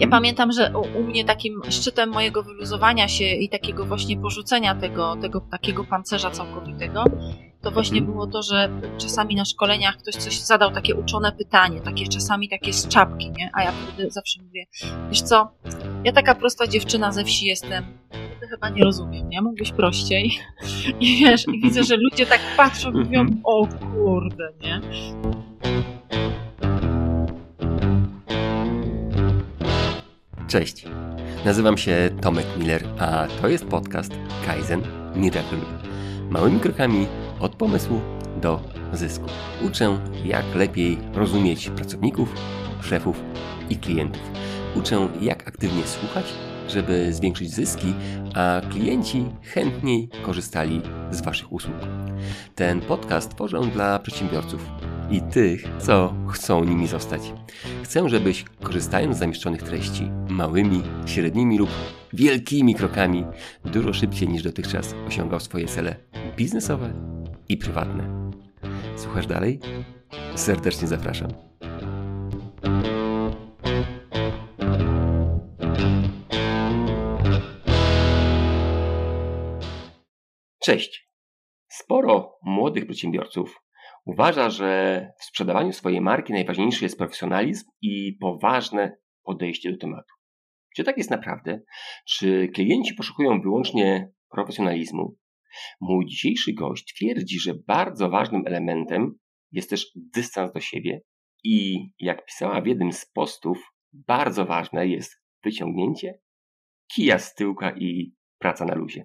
Ja pamiętam, że u, u, mnie takim szczytem mojego wyluzowania się i takiego właśnie porzucenia tego, tego takiego pancerza całkowitego, to właśnie mhm. było to, że czasami na szkoleniach ktoś coś zadał takie uczone pytanie, takie czasami takie z czapki, nie? A ja wtedy zawsze mówię, wiesz co, ja taka prosta dziewczyna ze wsi jestem, ty chyba nie rozumiem, nie? Mógłbyś prościej. I wiesz, i widzę, że ludzie tak patrzą i mówią, mhm. o kurde, nie? Cześć, nazywam się Tomek Miller, a to jest podcast Kaizen Miracle. Małymi krokami od pomysłu do zysku. Uczę, jak lepiej rozumieć pracowników, szefów i klientów. Uczę, jak aktywnie słuchać, żeby zwiększyć zyski, a klienci chętniej korzystali z Waszych usług. Ten podcast tworzę dla przedsiębiorców i tych, co chcą nimi zostać. Chcę, żebyś korzystając z zamieszczonych treści małymi, średnimi lub wielkimi krokami dużo szybciej niż dotychczas osiągał swoje cele biznesowe i prywatne. Słuchasz dalej? Serdecznie zapraszam. Cześć. Sporo młodych przedsiębiorców Uważa, że w sprzedawaniu swojej marki najważniejszy jest profesjonalizm i poważne podejście do tematu. Czy tak jest naprawdę? Czy klienci poszukują wyłącznie profesjonalizmu? Mój dzisiejszy gość twierdzi, że bardzo ważnym elementem jest też dystans do siebie i jak pisała w jednym z postów, bardzo ważne jest wyciągnięcie kija z tyłka i praca na luzie.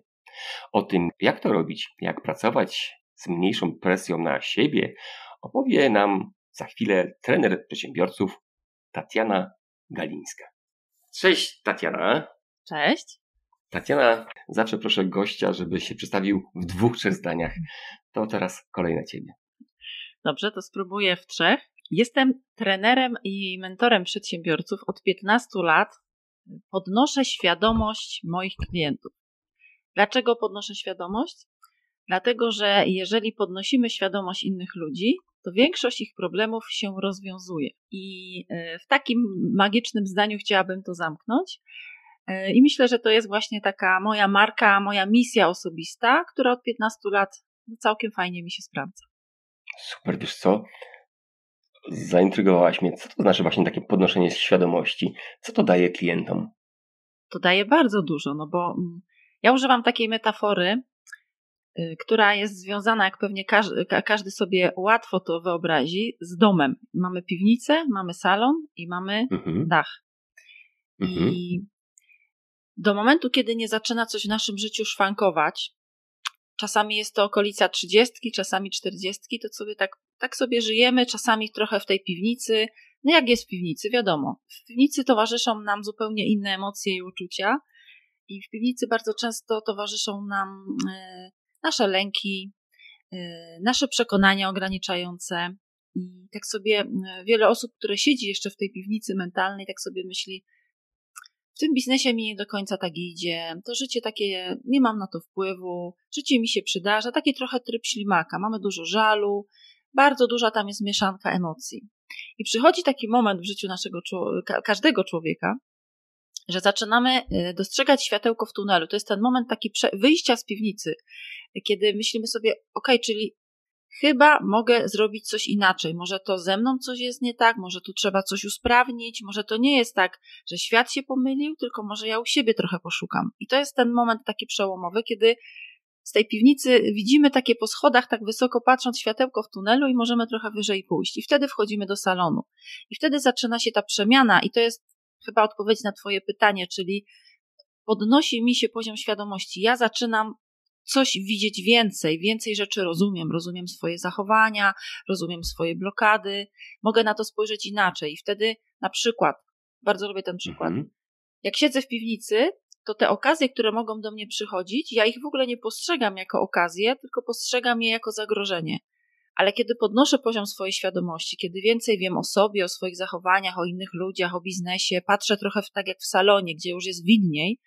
O tym, jak to robić, jak pracować z mniejszą presją na siebie, opowie nam za chwilę trener przedsiębiorców Tatiana Galińska. Cześć Tatiana. Cześć. Tatiana, zawsze proszę gościa, żeby się przedstawił w dwóch, trzech zdaniach. To teraz kolej na ciebie. Dobrze, to spróbuję w trzech. Jestem trenerem i mentorem przedsiębiorców od 15 lat. Podnoszę świadomość moich klientów. Dlaczego podnoszę świadomość? Dlatego, że jeżeli podnosimy świadomość innych ludzi, to większość ich problemów się rozwiązuje. I e, w takim magicznym zdaniu chciałabym to zamknąć. E, I myślę, że to jest właśnie taka moja marka, moja misja osobista, która od 15 lat no, całkiem fajnie mi się sprawdza. Super, wiesz co? Zaintrygowałaś mnie. Co to znaczy właśnie takie podnoszenie świadomości? Co to daje klientom? To daje bardzo dużo, no bo mm, ja używam takiej metafory, Y, która jest związana, jak pewnie każdy, każdy sobie łatwo to wyobrazi, z domem. Mamy piwnicę, mamy salon i mamy mhm. dach. Mhm. I do momentu, kiedy nie zaczyna coś w naszym życiu szwankować, czasami jest to okolica trzydziestki, czasami czterdziestki, to sobie tak, tak sobie żyjemy, czasami trochę w tej piwnicy. No jak jest w piwnicy, wiadomo. W piwnicy towarzyszą nam zupełnie inne emocje i uczucia. I w piwnicy bardzo często towarzyszą nam e, nasze lęki, y, nasze przekonania ograniczające. I tak sobie y, wiele osób, które siedzi jeszcze w tej piwnicy mentalnej, tak sobie myśli, w tym biznesie mi nie do końca tak idzie, to życie takie, nie mam na to wpływu, życie mi się przydarza, taki trochę tryb ślimaka, mamy dużo żalu, bardzo duża tam jest mieszanka emocji. I przychodzi taki moment w życiu naszego, każdego człowieka, że zaczynamy y, dostrzegać światełko w tunelu. To jest ten moment taki wyjścia z piwnicy, kiedy myślimy sobie, ok, czyli chyba mogę zrobić coś inaczej. Może to ze mną coś jest nie tak, może tu trzeba coś usprawnić, może to nie jest tak, że świat się pomylił, tylko może ja u siebie trochę poszukam. I to jest ten moment taki przełomowy, kiedy z tej piwnicy widzimy takie po schodach, tak wysoko patrząc światełko w tunelu i możemy trochę wyżej pójść. I wtedy wchodzimy do salonu. I wtedy zaczyna się ta przemiana, i to jest chyba odpowiedź na Twoje pytanie, czyli podnosi mi się poziom świadomości. Ja zaczynam coś widzieć więcej, więcej rzeczy rozumiem, rozumiem swoje zachowania, rozumiem swoje blokady, mogę na to spojrzeć inaczej. I wtedy na przykład, bardzo lubię ten przykład, mhm. jak siedzę w piwnicy, to te okazje, które mogą do mnie przychodzić, ja ich w ogóle nie postrzegam jako okazje, tylko postrzegam je jako zagrożenie. Ale kiedy podnoszę poziom swojej świadomości, kiedy więcej wiem o sobie, o swoich zachowaniach, o innych ludziach, o biznesie, patrzę trochę w, tak jak w salonie, gdzie już jest widniej,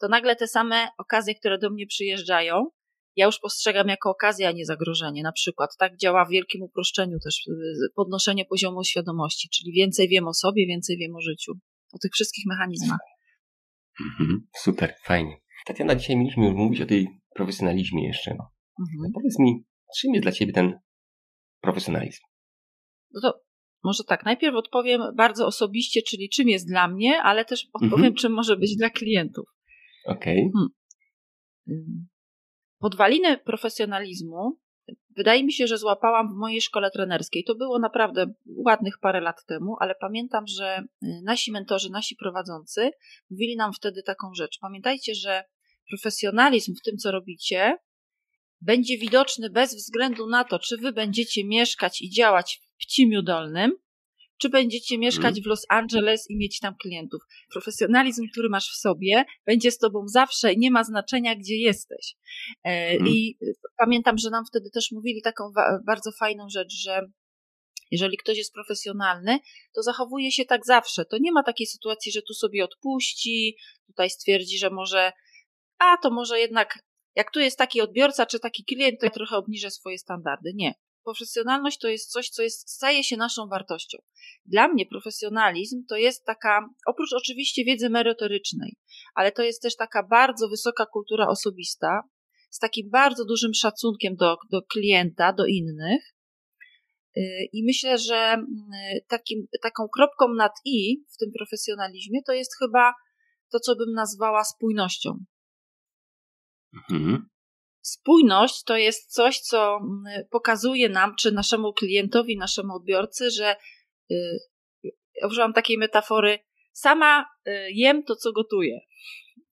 to nagle te same okazje, które do mnie przyjeżdżają, ja już postrzegam jako okazję, a nie zagrożenie. Na przykład tak działa w wielkim uproszczeniu też y, podnoszenie poziomu świadomości, czyli więcej wiem o sobie, więcej wiem o życiu. o tych wszystkich mechanizmach. Mhm, super, fajnie. Tatiana, dzisiaj mieliśmy już mówić o tej profesjonalizmie jeszcze. Mhm. No powiedz mi, czym jest dla Ciebie ten profesjonalizm? No to może tak, najpierw odpowiem bardzo osobiście, czyli czym jest dla mnie, ale też odpowiem, mhm. czym może być dla klientów. Okej. Okay. Hmm. Podwaliny profesjonalizmu wydaje mi się, że złapałam w mojej szkole trenerskiej. To było naprawdę ładnych parę lat temu, ale pamiętam, że y, nasi mentorzy, nasi prowadzący mówili nam wtedy taką rzecz. Pamiętajcie, że profesjonalizm w tym, co robicie, będzie widoczny bez względu na to, czy wy będziecie mieszkać i działać w Pcimiu Dolnym, czy będziecie mieszkać mhm. w Los Angeles i mieć tam klientów. Profesjonalizm, który masz w sobie, będzie z tobą zawsze i nie ma znaczenia, gdzie jesteś. E, mhm. I pamiętam, że nam wtedy też mówili taką bardzo fajną rzecz, że jeżeli ktoś jest profesjonalny, to zachowuje się tak zawsze. To nie ma takiej sytuacji, że tu sobie odpuści, tutaj stwierdzi, że może, a to może jednak, jak tu jest taki odbiorca czy taki klient, to ja trochę obniżę swoje standardy. Nie profesjonalność to jest coś, co jest, staje się naszą wartością. Dla mnie profesjonalizm to jest taka, oprócz oczywiście wiedzy merytorycznej, ale to jest też taka bardzo wysoka kultura osobista, z takim bardzo dużym szacunkiem do, do klienta, do innych. Y, I myślę, że mm, takim, taką kropką nad i w tym profesjonalizmie to jest chyba to, co bym nazwała spójnością. Mhm. Spójność to jest coś, co mm, pokazuje nam, czy naszemu klientowi, naszemu odbiorcy, że y, użyłam takiej metafory, sama y, jem to, co gotuję.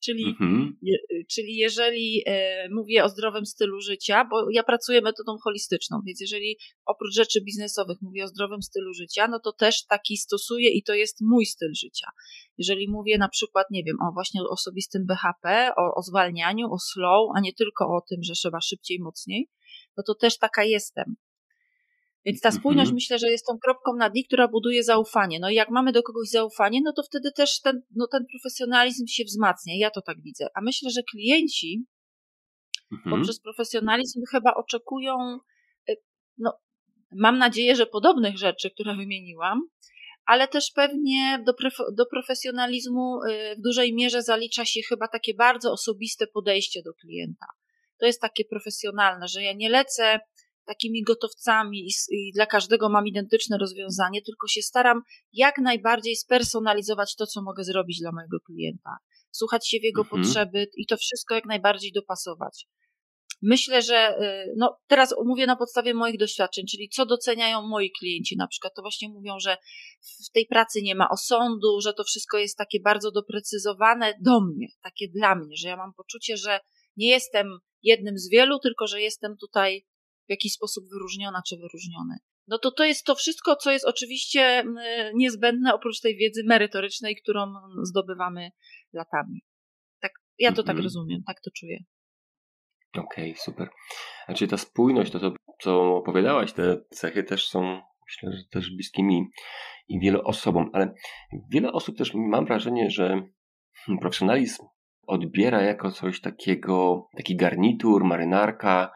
Czyli, mhm. je, czyli jeżeli e, mówię o zdrowym stylu życia, bo ja pracuję metodą holistyczną, więc jeżeli oprócz rzeczy biznesowych mówię o zdrowym stylu życia, no to też taki stosuję i to jest mój styl życia. Jeżeli mówię na przykład, nie wiem, o właśnie osobistym BHP, o, o zwalnianiu, o slow, a nie tylko o tym, że trzeba szybciej, mocniej, no to też taka jestem. Więc ta spójność mhm. myślę, że jest tą kropką nad i, która buduje zaufanie. No i jak mamy do kogoś zaufanie, no to wtedy też ten, no ten profesjonalizm się wzmacnia. Ja to tak widzę. A myślę, że klienci mhm. poprzez profesjonalizm chyba oczekują, y, no mam nadzieję, że podobnych rzeczy, które wymieniłam, ale też pewnie do, do profesjonalizmu y, w dużej mierze zalicza się chyba takie bardzo osobiste podejście do klienta. To jest takie profesjonalne, że ja nie lecę takimi gotowcami i, dla każdego mam identyczne rozwiązanie, tylko się staram jak najbardziej spersonalizować to, co mogę zrobić dla mojego klienta. Słuchać się w jego mhm. potrzeby i to wszystko jak najbardziej dopasować. Myślę, że y, no, teraz mówię na podstawie moich doświadczeń, czyli co doceniają moi klienci. Na przykład to właśnie mówią, że w tej pracy nie ma osądu, że to wszystko jest takie bardzo doprecyzowane do mnie, takie dla mnie, że ja mam poczucie, że nie jestem jednym z wielu, tylko że jestem tutaj w jakiś sposób wyróżniona czy wyróżniony. No to to jest to wszystko, co jest oczywiście niezbędne oprócz tej wiedzy merytorycznej, którą zdobywamy latami. Tak, ja to mm -hmm. tak mhm. rozumiem, tak to czuję. Okej, okay, super. Znaczy ta spójność, to, to co opowiadałaś, te cechy też są, myślę, że też bliskie mi i wielu osobom, ale wiele osób też mam wrażenie, że profesjonalizm odbiera jako coś takiego, taki garnitur, marynarka,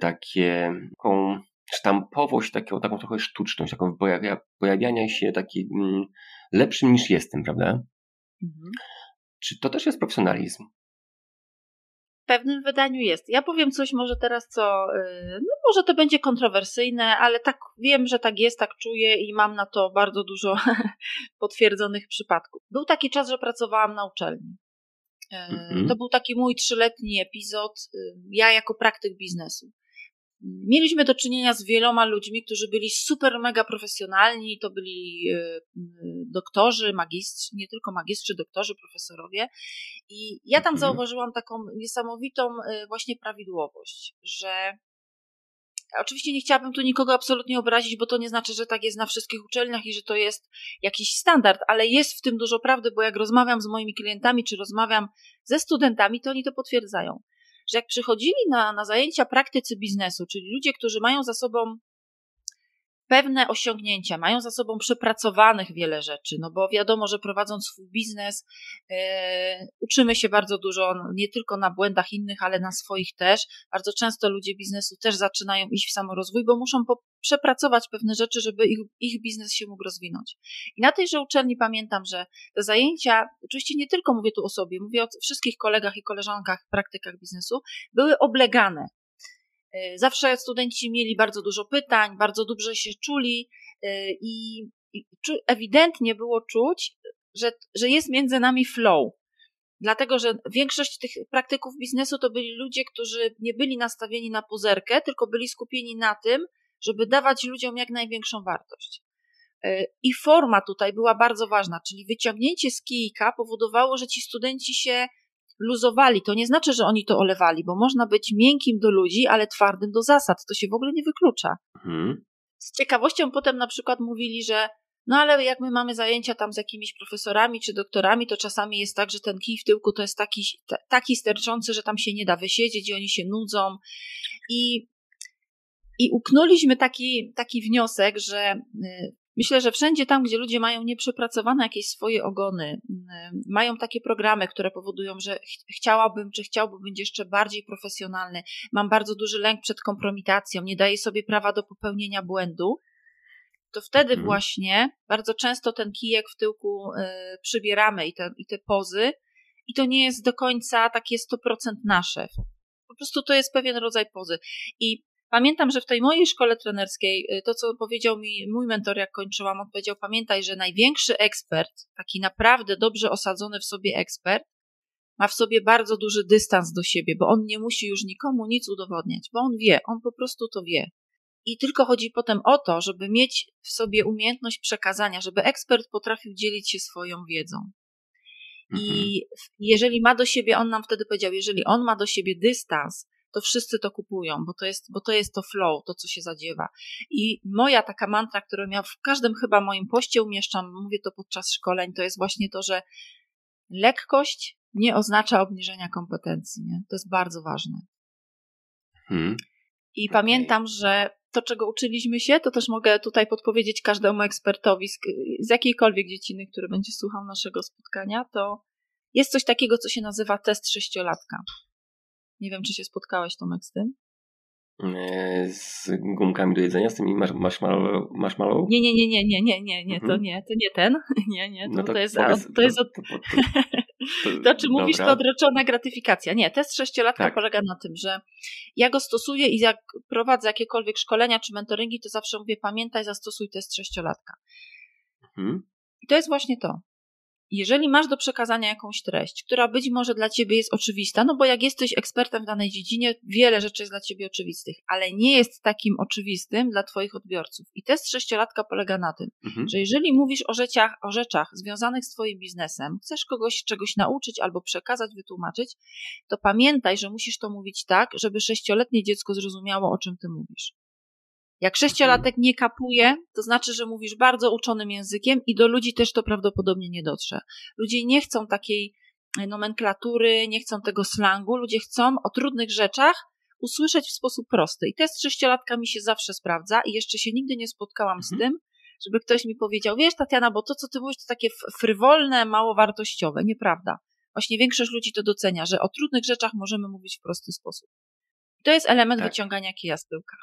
takie, taką sztampowość, taką, taką trochę sztuczność, taką pojawia, pojawiania się taki mm, lepszym niż jestem, prawda? Mhm. Czy to też jest profesjonalizm? W pewnym wydaniu jest. Ja powiem coś może teraz, co, y, no może to będzie kontrowersyjne, ale tak wiem, że tak jest, tak czuję i mam na to bardzo dużo potwierdzonych przypadków. Był taki czas, że pracowałam na uczelni. Mhm. To był taki mój trzyletni epizod, y, ja jako praktyk biznesu. Mieliśmy do czynienia z wieloma ludźmi, którzy byli super mega profesjonalni. To byli y, y, doktorzy, magistrzy, nie tylko magistrzy, doktorzy, profesorowie. I ja tam mhm. zauważyłam taką niesamowitą właśnie prawidłowość, że Oczywiście nie chciałabym tu nikogo absolutnie obrazić, bo to nie znaczy, że tak jest na wszystkich uczelniach i że to jest jakiś standard, ale jest w tym dużo prawdy, bo jak rozmawiam z moimi klientami, czy rozmawiam ze studentami, to oni to potwierdzają. Że jak przychodzili na, na zajęcia praktycy biznesu, czyli ludzie, którzy mają za sobą pewne osiągnięcia, mają za sobą przepracowanych wiele rzeczy, no bo wiadomo, że prowadząc swój biznes, e, uczymy się bardzo dużo, no, nie tylko na błędach innych, ale na swoich też. Bardzo często ludzie biznesu też zaczynają iść w samorozwój, bo muszą po, przepracować pewne rzeczy, żeby ich, ich biznes się mógł rozwinąć. I na tejże uczelni pamiętam, że te zajęcia, oczywiście nie tylko mówię tu o sobie, mówię o wszystkich kolegach i koleżankach, praktykach biznesu, były oblegane. E, zawsze studenci mieli bardzo dużo pytań, bardzo dobrze się czuli e, i, ewidentnie było czuć, że, że jest między nami flow. Dlatego, że większość tych praktyków biznesu to byli ludzie, którzy nie byli nastawieni na pozerkę, tylko byli skupieni na tym, żeby dawać ludziom jak największą wartość. E, I forma tutaj była bardzo ważna, czyli wyciągnięcie z kijka powodowało, że ci studenci się luzowali. To nie znaczy, że oni to olewali, bo można być miękkim do ludzi, ale twardym do zasad. To się w ogóle nie wyklucza. Mhm. Z ciekawością potem na przykład mówili, że no ale jak my mamy zajęcia tam z jakimiś profesorami czy doktorami, to czasami jest tak, że ten kij w tyłku to jest taki, taki sterczący, że tam się nie da wysiedzieć i oni się nudzą. I, i uknuliśmy taki, taki wniosek, że y, Myślę, że wszędzie tam, gdzie ludzie mają nieprzepracowane jakieś swoje ogony, mm, mają takie programy, które powodują, że ch chciałabym, czy chciałbym być jeszcze bardziej profesjonalny, mam bardzo duży lęk przed kompromitacją, nie daję sobie prawa do popełnienia błędu, to wtedy mhm. właśnie bardzo często ten kijek w tyłku y, przybieramy i te, i te pozy, i to nie jest do końca takie 100% nasze. Po prostu to jest pewien rodzaj pozy. I Pamiętam, że w tej mojej szkole trenerskiej, y, to co powiedział mi mój mentor, jak kończyłam, on powiedział: Pamiętaj, że największy ekspert, taki naprawdę dobrze osadzony w sobie ekspert, ma w sobie bardzo duży dystans do siebie, bo on nie musi już nikomu nic udowodniać, bo on wie, on po prostu to wie. I tylko chodzi potem o to, żeby mieć w sobie umiejętność przekazania, żeby ekspert potrafił dzielić się swoją wiedzą. I mhm. jeżeli ma do siebie, on nam wtedy powiedział, jeżeli on ma do siebie dystans, to wszyscy to kupują, bo to jest, bo to jest to flow, to co się zadziewa. I moja taka mantra, którą ja w każdym chyba moim poście umieszczam, mówię to podczas szkoleń, to jest właśnie to, że lekkość nie oznacza obniżenia kompetencji. Nie? To jest bardzo ważne. Hmm. I okay. pamiętam, że to, czego uczyliśmy się, to też mogę tutaj podpowiedzieć każdemu ekspertowi z, z jakiejkolwiek dziedziny, który będzie słuchał naszego spotkania, to jest coś takiego, co się nazywa test sześciolatka. Nie wiem, czy się spotkałeś, Tomek, z tym? E, z gumkami do jedzenia, z tymi marshmallow? marshmallow? Nie, nie, nie, nie, nie, nie, nie, nie, to mhm. nie, to nie ten. Nie, nie, to, no to, to jest, powiedz, to, jest od... to, to, to, to, czy mówisz, to odroczona gratyfikacja. Nie, test sześciolatka tak. polega na tym, że ja go stosuję i jak prowadzę jakiekolwiek szkolenia czy mentoringi, to zawsze mówię, pamiętaj, zastosuj test sześciolatka. Mhm. I to jest właśnie to jeżeli masz do przekazania jakąś treść, która być może dla ciebie jest oczywista, no bo jak jesteś ekspertem w danej dziedzinie, wiele rzeczy jest dla ciebie oczywistych, ale nie jest takim oczywistym dla twoich odbiorców. I test sześciolatka polega na tym, mhm. że jeżeli mówisz o rzeczach, o rzeczach związanych z twoim biznesem, chcesz kogoś czegoś nauczyć albo przekazać, wytłumaczyć, to pamiętaj, że musisz to mówić tak, żeby sześcioletnie dziecko zrozumiało, o czym ty mówisz. Jak sześciolatek nie kapuje, to znaczy, że mówisz bardzo uczonym językiem i do ludzi też to prawdopodobnie nie dotrze. Ludzie nie chcą takiej e, nomenklatury, nie chcą tego slangu, ludzie chcą o trudnych rzeczach usłyszeć w sposób prosty. I test sześciolatka mi się zawsze sprawdza i jeszcze się nigdy nie spotkałam z mhm. tym, żeby ktoś mi powiedział, wiesz Tatiana, bo to co ty mówisz to takie frywolne, mało wartościowe. Nieprawda. Właśnie większość ludzi to docenia, że o trudnych rzeczach możemy mówić w prosty sposób. To jest element tak. wyciągania kija z tyłka.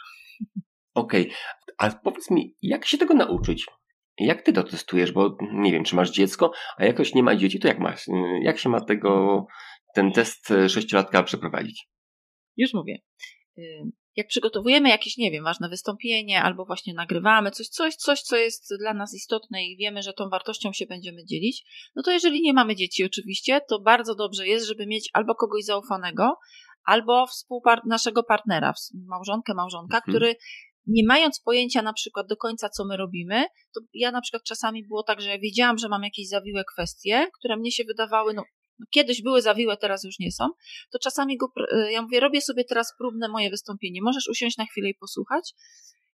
Okej, okay. a powiedz mi, jak się tego nauczyć? Jak ty to testujesz? Bo nie wiem, czy masz dziecko, a jakoś nie ma dzieci, to jak masz? Jak się ma tego, ten test sześciolatka przeprowadzić? Już mówię. Jak przygotowujemy jakieś, nie wiem, ważne wystąpienie, albo właśnie nagrywamy coś, coś, coś, co jest dla nas istotne i wiemy, że tą wartością się będziemy dzielić, no to jeżeli nie mamy dzieci oczywiście, to bardzo dobrze jest, żeby mieć albo kogoś zaufanego, albo współpar- naszego partnera, małżonkę, małżonka, mhm. który nie mając pojęcia na przykład do końca, co my robimy, to ja na przykład czasami było tak, że ja wiedziałam, że mam jakieś zawiłe kwestie, które mnie się wydawały, no, no kiedyś były zawiłe, teraz już nie są, to czasami go, e, ja mówię, robię sobie teraz próbne moje wystąpienie, możesz usiąść na chwilę i posłuchać?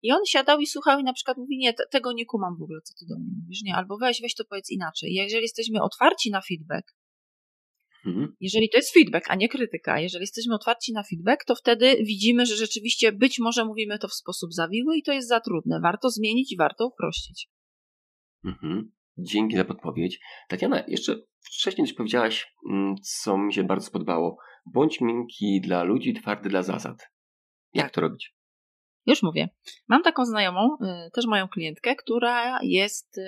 I on siadał i słuchał i na przykład mówi, nie, tego nie kumam w ogóle, co ty do mnie mówisz, nie, albo weź, weź to powiedz inaczej. I jeżeli jesteśmy otwarci na feedback, Mhm. Jeżeli to jest feedback, a nie krytyka, jeżeli jesteśmy otwarci na feedback, to wtedy widzimy, że rzeczywiście być może mówimy to w sposób zawiły i to jest za trudne. Warto zmienić i warto uprościć. Mhm. Dzięki za podpowiedź. Tatiana, jeszcze wcześniej coś powiedziałaś, mm, co mi się bardzo spodobało. Bądź miękki dla ludzi, twardy dla zasad. Jak to robić? Już mówię. Mam taką znajomą, y, też moją klientkę, która jest y,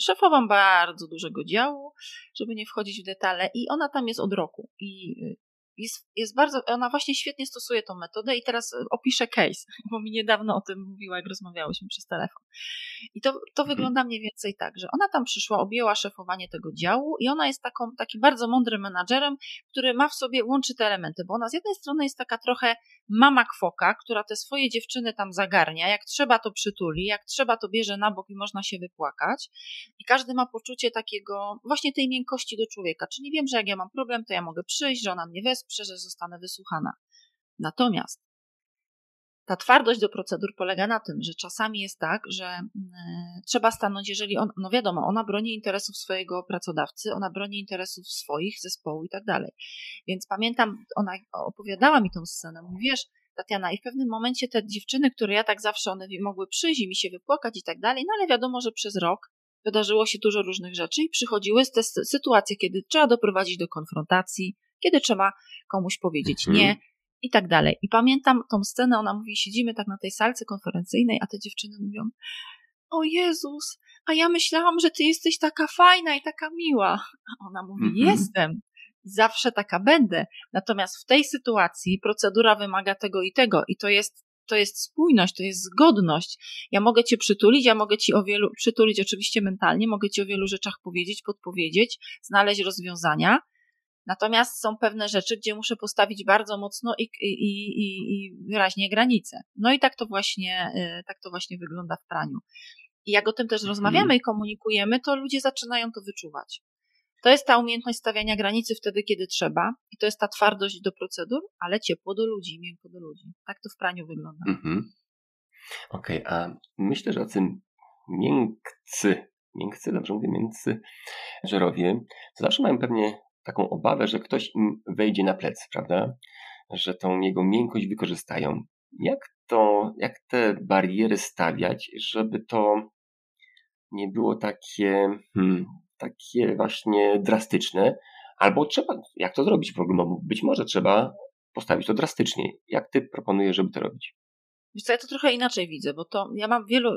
szefową bardzo dużego działu, żeby nie wchodzić w detale, i ona tam jest od roku. I y, jest, jest bardzo, ona właśnie świetnie stosuje tą metodę i teraz opiszę case, bo mi niedawno o tym mówiła, jak rozmawiałyśmy przez telefon. I to, to mhm. wygląda mniej więcej tak, że ona tam przyszła, objęła szefowanie tego działu i ona jest taką, takim bardzo mądrym menadżerem, który ma w sobie, łączy te elementy, bo ona z jednej strony jest taka trochę mama kwoka, która te swoje dziewczyny tam zagarnia, jak trzeba to przytuli, jak trzeba to bierze na bok i można się wypłakać i każdy ma poczucie takiego, właśnie tej miękkości do człowieka, czyli wiem, że jak ja mam problem, to ja mogę przyjść, że ona mnie wesprze, że zostanę wysłuchana. Natomiast ta twardość do procedur polega na tym, że czasami jest tak, że mm, trzeba stanąć, jeżeli on, no wiadomo, ona broni interesów swojego pracodawcy, ona broni interesów swoich, zespołu i tak dalej. Więc pamiętam, ona opowiadała mi tą scenę, mówi, wiesz, Tatiana, i w pewnym momencie te dziewczyny, które ja tak zawsze, one mogły przyjść i mi się wypłakać i tak dalej, no ale wiadomo, że przez rok wydarzyło się dużo różnych rzeczy i przychodziły te sytuacje, kiedy trzeba doprowadzić do konfrontacji, kiedy trzeba komuś powiedzieć mhm. nie, i tak dalej. I pamiętam tą scenę, ona mówi, siedzimy tak na tej salce konferencyjnej, a te dziewczyny mówią, o Jezus, a ja myślałam, że ty jesteś taka fajna i taka miła. A ona mówi, -hmm. jestem. Zawsze taka będę. Natomiast w tej sytuacji procedura wymaga tego i tego i to jest to jest spójność, to jest zgodność. Ja mogę cię przytulić, ja mogę ci o wielu, przytulić oczywiście mentalnie, mogę ci o wielu rzeczach powiedzieć, podpowiedzieć, znaleźć rozwiązania, Natomiast są pewne rzeczy, gdzie muszę postawić bardzo mocno i, i, i, i wyraźnie granice. No i tak to właśnie, y, tak to właśnie wygląda w praniu. I jak o tym też mhm. rozmawiamy i komunikujemy, to ludzie zaczynają to wyczuwać. To jest ta umiejętność stawiania granicy wtedy, kiedy trzeba, i to jest ta twardość do procedur, ale ciepło do ludzi, miękko do ludzi. Tak to w praniu wygląda. Mhm. Okej, okay, a myślę, że o tym miękcy, miękcy, dobrze mówię, miękcy żerowie, zawsze mają pewnie taką obawę, że ktoś im wejdzie na plecy, prawda? Że tą jego miękkość wykorzystają. Jak to, jak te bariery stawiać, żeby to nie było takie, hmm, takie właśnie drastyczne, albo trzeba, jak to zrobić w ogóle? Być może trzeba postawić to drastycznie. Jak ty proponujesz, żeby to robić? Wiesz co, ja to trochę inaczej widzę, bo to ja mam wielu,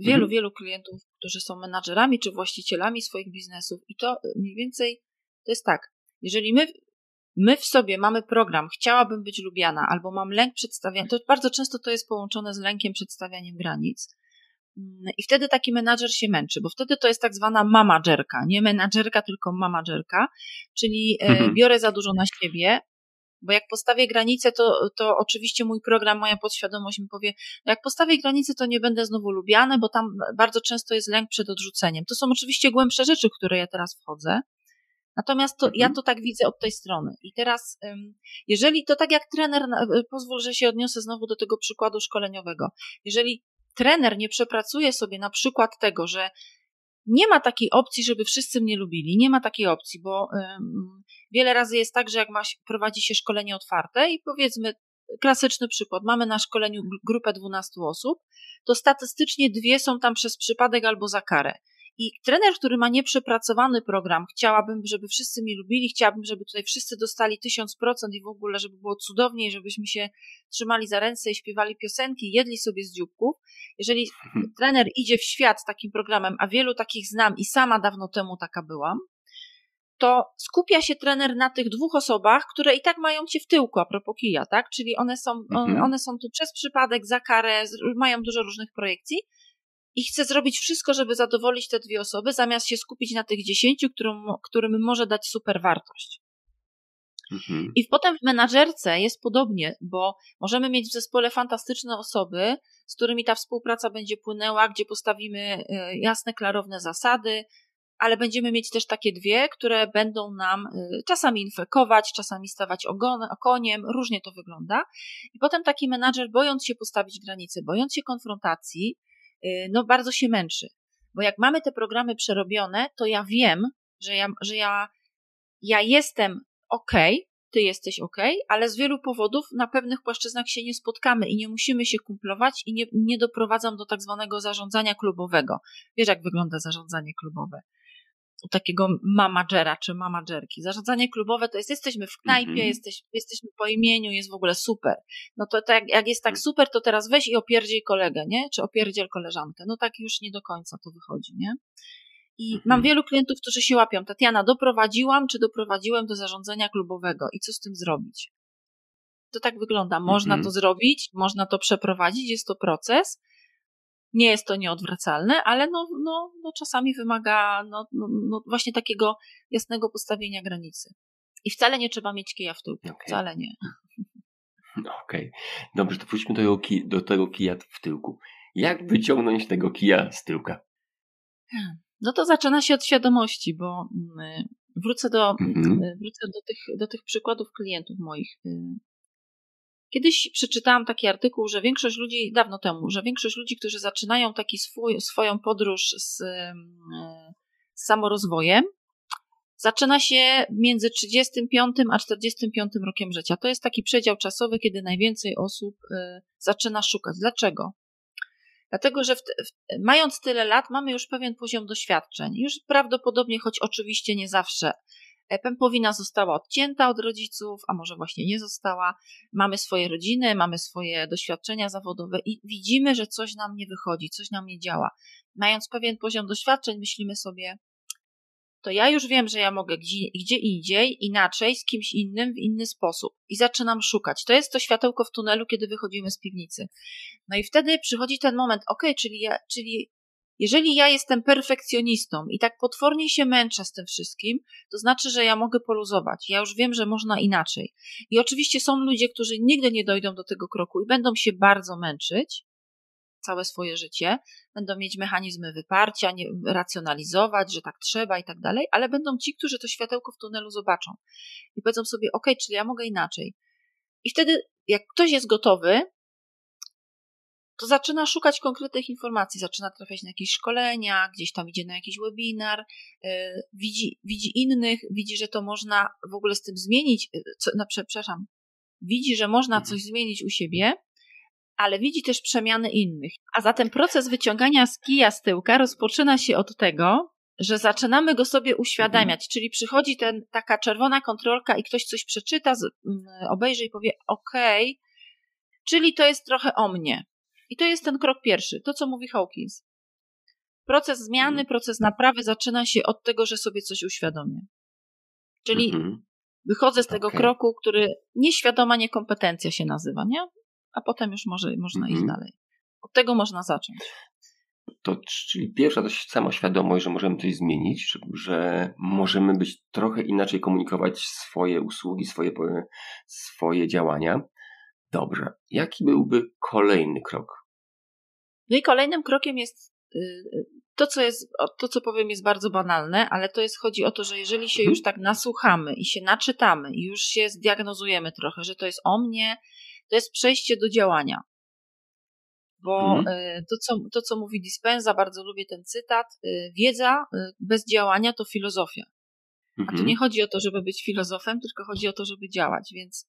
wielu, mhm. wielu klientów, którzy są menadżerami czy właścicielami swoich biznesów i to mniej więcej to jest tak, jeżeli my, my w sobie mamy program, chciałabym być lubiana, albo mam lęk przedstawiania, to bardzo często to jest połączone z lękiem przedstawianiem granic. Mm, I wtedy taki menadżer się męczy, bo wtedy to jest tak zwana mamagerka, nie menadżerka, tylko mamagerka, czyli e, mhm. biorę za dużo na siebie, bo jak postawię granicę, to, to oczywiście mój program, moja podświadomość mi powie, no jak postawię granicę, to nie będę znowu lubiany, bo tam bardzo często jest lęk przed odrzuceniem. To są oczywiście głębsze rzeczy, w które ja teraz wchodzę, Natomiast to, ja mhm. to tak widzę od tej strony. I teraz, jeżeli to tak jak trener, e, pozwól, że się odniosę znowu do tego przykładu szkoleniowego. Jeżeli trener nie przepracuje sobie na przykład tego, że nie ma takiej opcji, żeby wszyscy mnie lubili, nie ma takiej opcji, bo wiele razy jest tak, że jak prowadzi się szkolenie otwarte i powiedzmy, klasyczny przykład, mamy na szkoleniu grupę 12 osób, to statystycznie dwie są tam przez przypadek albo za karę. I trener, który ma nieprzepracowany program, chciałabym, żeby wszyscy mnie lubili, chciałabym, żeby tutaj wszyscy dostali tysiąc procent i w ogóle, żeby było cudownie, żebyśmy się trzymali za ręce i śpiewali piosenki, jedli sobie z dzióbków. Jeżeli mhm. trener idzie w świat takim programem, a wielu takich znam i sama dawno temu taka byłam, to skupia się trener na tych dwóch osobach, które i tak mają cię w tyłku, a propos kija, tak? Czyli one są, mhm. one są tu przez przypadek, za karę, mają dużo różnych projekcji, i chce zrobić wszystko, żeby zadowolić te dwie osoby, zamiast się skupić na tych dziesięciu, którym, którym może dać super wartość. Mhm. I potem w menadżerce jest podobnie, bo możemy mieć w zespole fantastyczne osoby, z którymi ta współpraca będzie płynęła, gdzie postawimy e, jasne, klarowne zasady, ale będziemy mieć też takie dwie, które będą nam e, czasami infekować, czasami stawać ogon, okoniem, różnie to wygląda. I potem taki menadżer, bojąc się postawić granice, bojąc się konfrontacji, Y, no bardzo się męczy. Bo jak mamy te programy przerobione, to ja wiem, że ja, że ja, ja jestem ok, ty jesteś ok, ale z wielu powodów na pewnych płaszczyznach się nie spotkamy i nie musimy się kumplować i nie, nie doprowadzam do tak zwanego zarządzania klubowego. Wiesz, jak wygląda zarządzanie klubowe? U takiego managera czy managerki. Zarządzanie klubowe to jest, jesteśmy w knajpie, -hmm. jesteś, jesteśmy po imieniu, jest w ogóle super. No to tak, jak jest tak mhm. super, to teraz weź i opierdziej kolegę, nie? Czy opierdziel koleżankę. No tak już nie do końca to wychodzi, nie? I mhm. mam wielu klientów, którzy się łapią. Tatiana, doprowadziłam czy doprowadziłem do zarządzania klubowego i co z tym zrobić? To tak wygląda. Można mhm. to zrobić, można to przeprowadzić, jest to proces. Nie jest to nieodwracalne, ale no, no, no czasami wymaga no, no, no właśnie takiego jasnego postawienia granicy. I wcale nie trzeba mieć kija w tyłku. Okay. Wcale nie. Okej. Okay. Dobrze, to wróćmy do do tego kija w tyłku. Jak wyciągnąć tego kija z tyłka? Hmm. No to zaczyna się od świadomości, bo mm, wrócę do, mhm. wrócę do, tych, do tych przykładów klientów moich. Kiedyś przeczytałam taki artykuł, że większość ludzi, dawno temu, że większość ludzi, którzy zaczynają taki swój, swoją podróż z, z samorozwojem, zaczyna się między 35 a 45 rokiem życia. To jest taki przedział czasowy, kiedy najwięcej osób y, zaczyna szukać. Dlaczego? Dlatego, że w, w, mając tyle lat, mamy już pewien poziom doświadczeń. Już prawdopodobnie, choć oczywiście nie zawsze, e, pępowina została odcięta od rodziców, a może właśnie nie została. Mamy swoje rodziny, mamy swoje doświadczenia zawodowe i widzimy, że coś nam nie wychodzi, coś nam nie działa. Mając pewien poziom doświadczeń, myślimy sobie, to ja już wiem, że ja mogę gdzie, gdzie indziej, inaczej, z kimś innym, w inny sposób. I zaczynam szukać. To jest to światełko w tunelu, kiedy wychodzimy z piwnicy. No i wtedy przychodzi ten moment, ok, czyli, ja, czyli jeżeli ja jestem perfekcjonistą i tak potwornie się męczę z tym wszystkim, to znaczy, że ja mogę poluzować. Ja już wiem, że można inaczej. I oczywiście są ludzie, którzy nigdy nie dojdą do tego kroku i będą się bardzo męczyć, całe swoje życie, będą mieć mechanizmy wyparcia, nie, racjonalizować, że tak trzeba i tak dalej, ale będą ci, którzy to światełko w tunelu zobaczą i powiedzą sobie, ok, czyli ja mogę inaczej. I wtedy, jak ktoś jest gotowy, to zaczyna szukać konkretnych informacji, zaczyna trafiać na jakieś szkolenia, gdzieś tam idzie na jakiś webinar, yy, widzi, widzi innych, widzi, że to można w ogóle z tym zmienić, yy, co, no, przepraszam, widzi, że można mhm. coś zmienić u siebie ale widzi też przemiany innych. A zatem proces wyciągania z kija z tyłka rozpoczyna się od tego, że zaczynamy go sobie uświadamiać, czyli przychodzi ten, taka czerwona kontrolka i ktoś coś przeczyta, mm, obejrzy i powie OK, czyli to jest trochę o mnie. I to jest ten krok pierwszy, to co mówi Hawkins. Proces zmiany, mhm. proces naprawy zaczyna się od tego, że sobie coś uświadomię. Czyli mhm. wychodzę z tego okay. kroku, który nieświadoma niekompetencja się nazywa, nie? a potem już może, można iść mhm. dalej. Od tego można zacząć. To, czyli pierwsza to sama świadomość, że możemy coś zmienić, że, że możemy być trochę inaczej komunikować swoje usługi, swoje, swoje działania. Dobrze. Jaki byłby kolejny krok? No i kolejnym krokiem jest y, y, to, co jest, to, co powiem, jest bardzo banalne, ale to jest, chodzi o to, że jeżeli się mhm. już tak nasłuchamy i się naczytamy i już się zdiagnozujemy trochę, że to jest o mnie, to jest przejście do działania. Bo mhm. to, co, to, co mówi Dispenza, bardzo lubię ten cytat, y, wiedza y, bez działania to filozofia. A tu mhm. nie chodzi o to, żeby być filozofem, tylko chodzi o to, żeby działać, więc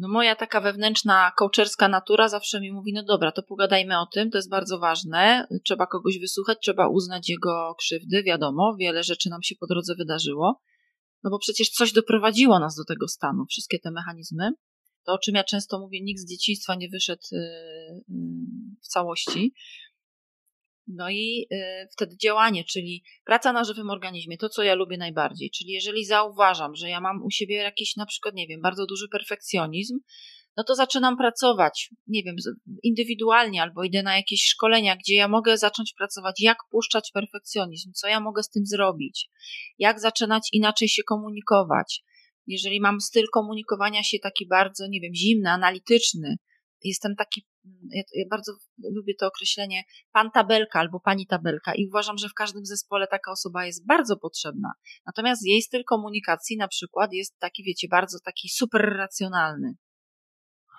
no moja taka wewnętrzna coacherska natura zawsze mi mówi, no dobra, to pogadajmy o tym, to jest bardzo ważne, trzeba kogoś wysłuchać, trzeba uznać jego krzywdy, wiadomo, wiele rzeczy nam się po drodze wydarzyło, no bo przecież coś doprowadziło nas do tego stanu, wszystkie te mechanizmy, to, o czym ja często mówię, nikt z dzieciństwa nie wyszedł y, y, w całości. No i y, wtedy działanie, czyli praca na żywym organizmie, to co ja lubię najbardziej. Czyli jeżeli zauważam, że ja mam u siebie jakiś na przykład, nie wiem, bardzo duży perfekcjonizm, no to zaczynam pracować, nie wiem, indywidualnie albo idę na jakieś szkolenia, gdzie ja mogę zacząć pracować, jak puszczać perfekcjonizm, co ja mogę z tym zrobić, jak zaczynać inaczej się komunikować, jeżeli mam styl komunikowania się taki bardzo, nie wiem, zimny, analityczny, jestem taki, ja, ja, bardzo lubię to określenie pan tabelka albo pani tabelka i uważam, że w każdym zespole taka osoba jest bardzo potrzebna. Natomiast jej styl komunikacji na przykład jest taki, wiecie, bardzo taki super racjonalny.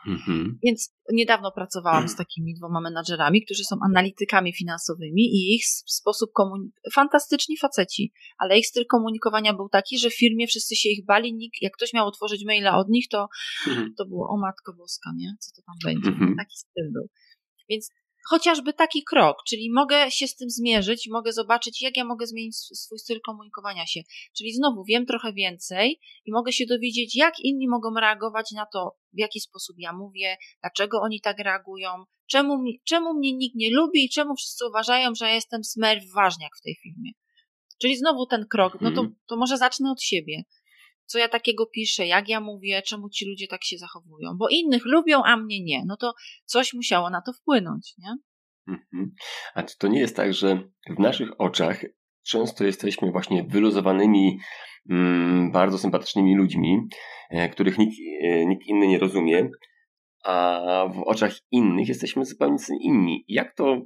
Mhm. Więc niedawno pracowałam z takimi dwoma menadżerami, którzy są analitykami finansowymi i ich sposób komunikacji, fantastyczni faceci, ale ich styl komunikowania był taki, że w firmie wszyscy się ich bali, nikt, jak ktoś miał otworzyć maila od nich, to, mhm. to było o matko boska, nie? Co to tam będzie? Mhm. Taki styl był. Więc chociażby taki krok, czyli mogę się z tym zmierzyć, mogę zobaczyć, jak ja mogę zmienić swój styl komunikowania się. Czyli znowu wiem trochę więcej i mogę się dowiedzieć, jak inni mogą reagować na to, w jaki sposób ja mówię, dlaczego oni tak reagują, czemu, czemu mnie nikt nie lubi i czemu wszyscy uważają, że ja jestem smerw ważniak w tej filmie. Czyli znowu ten krok, no to, mhm. to może zacznę od siebie co ja takiego piszę, jak ja mówię, czemu ci ludzie tak się zachowują. Bo innych lubią, a mnie nie. No to coś musiało na to wpłynąć, nie? Mhm. A czy to nie jest tak, że w naszych oczach często jesteśmy właśnie wyluzowanymi, mm, bardzo sympatycznymi ludźmi, e, których nikt, e, nikt inny nie rozumie, a w oczach innych jesteśmy zupełnie inni. Jak to,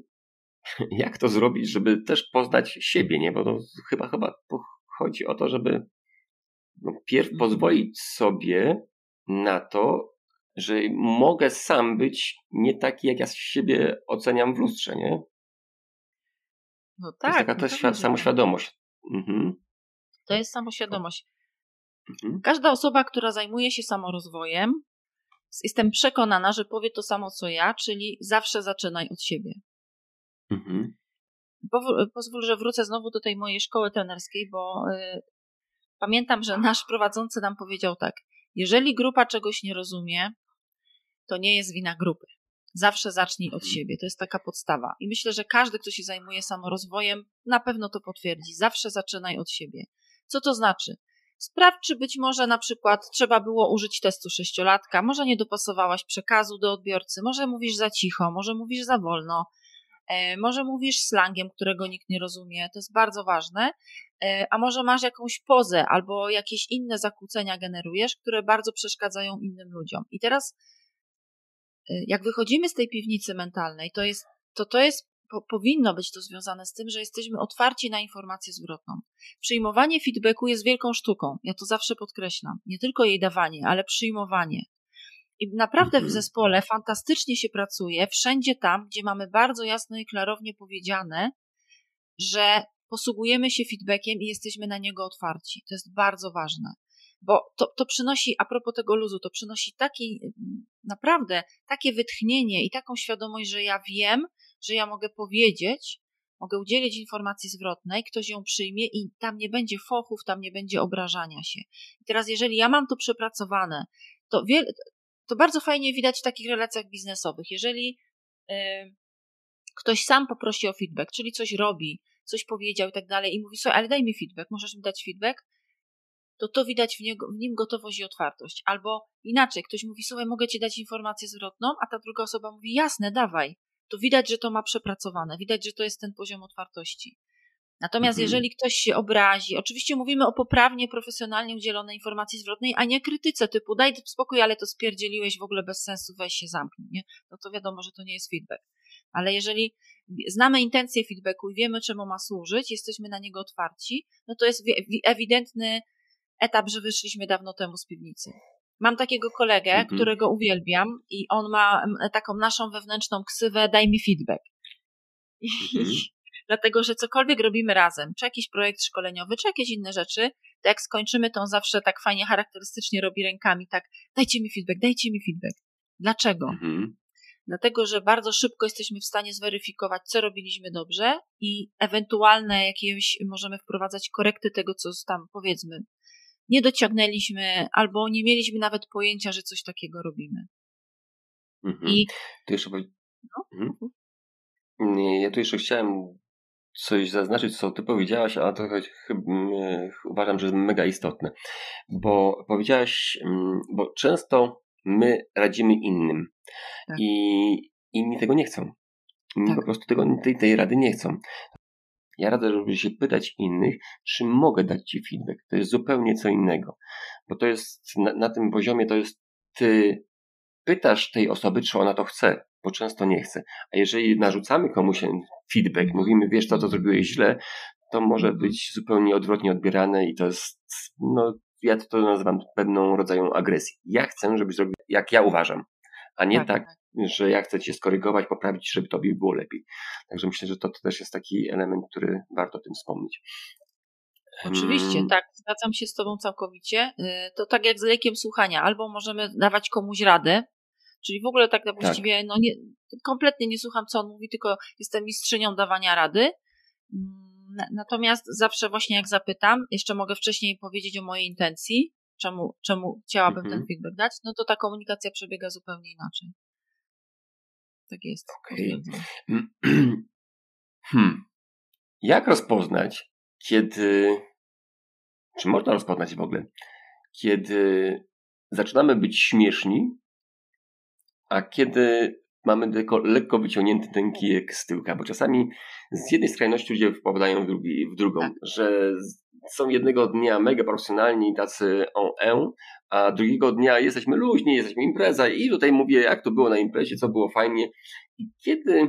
jak to zrobić, żeby też poznać siebie, nie? Bo to chyba, chyba chodzi o to, żeby pierw mhm. pozwolić sobie na to, że mogę sam być nie taki, jak ja siebie oceniam w lustrze, nie? No tak. To jest taka no też samoświadomość. Mhm. To jest samoświadomość. Mhm. Każda osoba, która zajmuje się samorozwojem, jestem przekonana, że powie to samo co ja, czyli zawsze zaczynaj od siebie. Mhm. Pozwól, że wrócę znowu do tej mojej szkoły trenerskiej, bo y, Pamiętam, że nasz prowadzący nam powiedział tak: jeżeli grupa czegoś nie rozumie, to nie jest wina grupy. Zawsze zacznij od mhm. siebie. To jest taka podstawa. I myślę, że każdy, kto się zajmuje samorozwojem, na pewno to potwierdzi. Zawsze zaczynaj od siebie. Co to znaczy? Sprawdź, czy być może na przykład trzeba było użyć testu sześciolatka, może nie dopasowałaś przekazu do odbiorcy, może mówisz za cicho, może mówisz za wolno, E, może mówisz slangiem, którego nikt nie rozumie, to jest bardzo ważne, a może masz jakąś pozę albo jakieś inne zakłócenia generujesz, które bardzo przeszkadzają innym ludziom. I teraz, e, jak wychodzimy z tej piwnicy mentalnej, to jest, to, to jest po, powinno być to związane z tym, że jesteśmy otwarci na informację zwrotną. Przyjmowanie feedbacku jest wielką sztuką. Ja to zawsze podkreślam. Nie tylko jej dawanie, ale przyjmowanie. I naprawdę w mhm. zespole fantastycznie się pracuje, wszędzie tam, gdzie mamy bardzo jasno i klarownie powiedziane, że posługujemy się feedbackiem i jesteśmy na niego otwarci. To jest bardzo ważne, bo to, to przynosi, a propos tego luzu, to przynosi taki, naprawdę takie wytchnienie i taką świadomość, że ja wiem, że ja mogę powiedzieć, mogę udzielić informacji zwrotnej, ktoś ją przyjmie i tam nie będzie fochów, tam nie będzie obrażania się. I teraz, jeżeli ja mam to przepracowane, to to bardzo fajnie widać w takich relacjach biznesowych. Jeżeli y, ktoś sam poprosi o feedback, czyli coś robi, coś powiedział i tak dalej i mówi, słuchaj, ale daj mi feedback, możesz mi dać feedback, to to widać w, niego, w nim gotowość i otwartość. Albo inaczej, ktoś mówi, słuchaj, mogę ci dać informację zwrotną, a ta druga osoba mówi, jasne, dawaj. To widać, że to ma przepracowane, widać, że to jest ten poziom otwartości. Natomiast mhm. jeżeli ktoś się obrazi, oczywiście mówimy o poprawnie, profesjonalnie udzielonej informacji zwrotnej, a nie krytyce typu daj spokój, ale to spierdzieliłeś w ogóle bez sensu, weź się zamknij, nie? No to wiadomo, że to nie jest feedback. Ale jeżeli znamy intencję feedbacku i wiemy, czemu ma służyć, jesteśmy na niego otwarci, no to jest ewidentny etap, że wyszliśmy dawno temu z piwnicy. Mam takiego kolegę, mhm. którego uwielbiam i on ma taką naszą wewnętrzną ksywę daj mi feedback. Mhm dlatego że cokolwiek robimy razem, czy jakiś projekt szkoleniowy, czy jakieś inne rzeczy, to jak skończymy, to on zawsze tak fajnie, charakterystycznie robi rękami, tak, dajcie mi feedback, dajcie mi feedback. Dlaczego? Mhm. Dlatego, że bardzo szybko jesteśmy w stanie zweryfikować, co robiliśmy dobrze i ewentualne jakieś możemy wprowadzać korekty tego, co tam powiedzmy nie dociągnęliśmy, albo nie mieliśmy nawet pojęcia, że coś takiego robimy. Mhm. I to jeszcze no? mhm. Ja tu jeszcze chciałem coś zaznaczyć, co ty powiedziałaś, a to chyba uważam, że jest mega istotne. Bo powiedziałaś, mm, bo często my radzimy innym tak. i inni tego nie chcą. Inni tak. po prostu tego, tej, tej rady nie chcą. Ja radzę, żeby się pytać innych, czy mogę dać ci feedback. To jest zupełnie co innego. Bo to jest na, na tym poziomie, to jest ty pytasz tej osoby, czy ona to chce bo często nie chce. A jeżeli narzucamy komuś feedback, mówimy, wiesz, to, co zrobiłeś źle, to może być zupełnie odwrotnie odbierane i to jest, no, ja to nazywam pewną rodzaju agresji. Ja chcę, żebyś zrobił, jak ja uważam, a nie tak, tak, tak, że ja chcę cię skorygować, poprawić, żeby tobie było lepiej. Także myślę, że to, to też jest taki element, który warto o tym wspomnieć. Oczywiście, tak, zgadzam się z Tobą całkowicie. Y, to tak jak z lekiem słuchania, albo możemy dawać komuś radę, czyli w ogóle tak, tak. właściwie tak. no nie, kompletnie nie słucham, co on mówi, tylko jestem mistrzynią dawania rady. Natomiast zawsze właśnie jak zapytam, jeszcze mogę wcześniej powiedzieć o mojej intencji, czemu, czemu chciałabym mhm. ten feedback dać, no to ta komunikacja przebiega zupełnie inaczej. Tak jest. Okay. Hmm. Jak rozpoznać, kiedy, czy można rozpoznać w ogóle, kiedy zaczynamy być śmieszni, a kiedy mamy lekko, lekko wyciągnięty ten kijek z tyłka, bo czasami z jednej skrajności ludzie wpadają w, drugi, w drugą, tak. że są jednego dnia mega profesjonalni, tacy on e, a drugiego dnia jesteśmy luźni, jesteśmy impreza i tutaj mówię, jak to było na imprezie, co było fajnie. I kiedy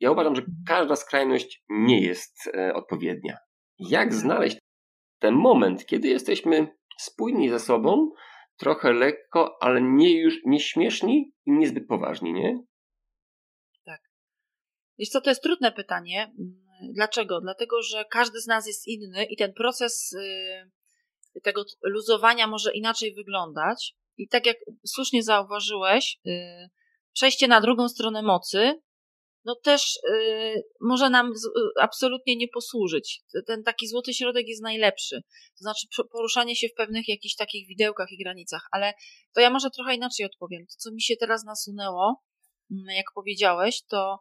ja uważam, że każda skrajność nie jest e, odpowiednia. Jak znaleźć ten moment, kiedy jesteśmy spójni ze sobą, trochę lekko, ale nie już nie śmieszni i niezbyt poważni, nie? Wiesz co, to jest trudne pytanie. Mm, dlaczego? Dlatego, że każdy z nas jest inny i ten proces y, tego luzowania może inaczej wyglądać. I tak jak słusznie zauważyłeś, y, przejście na drugą stronę mocy no też y, może nam absolutnie nie posłużyć. Ten taki złoty środek jest najlepszy. To znaczy poruszanie się w pewnych jakichś takich widełkach i granicach, ale to ja może trochę inaczej odpowiem. To, co mi się teraz nasunęło, mm, jak powiedziałeś, to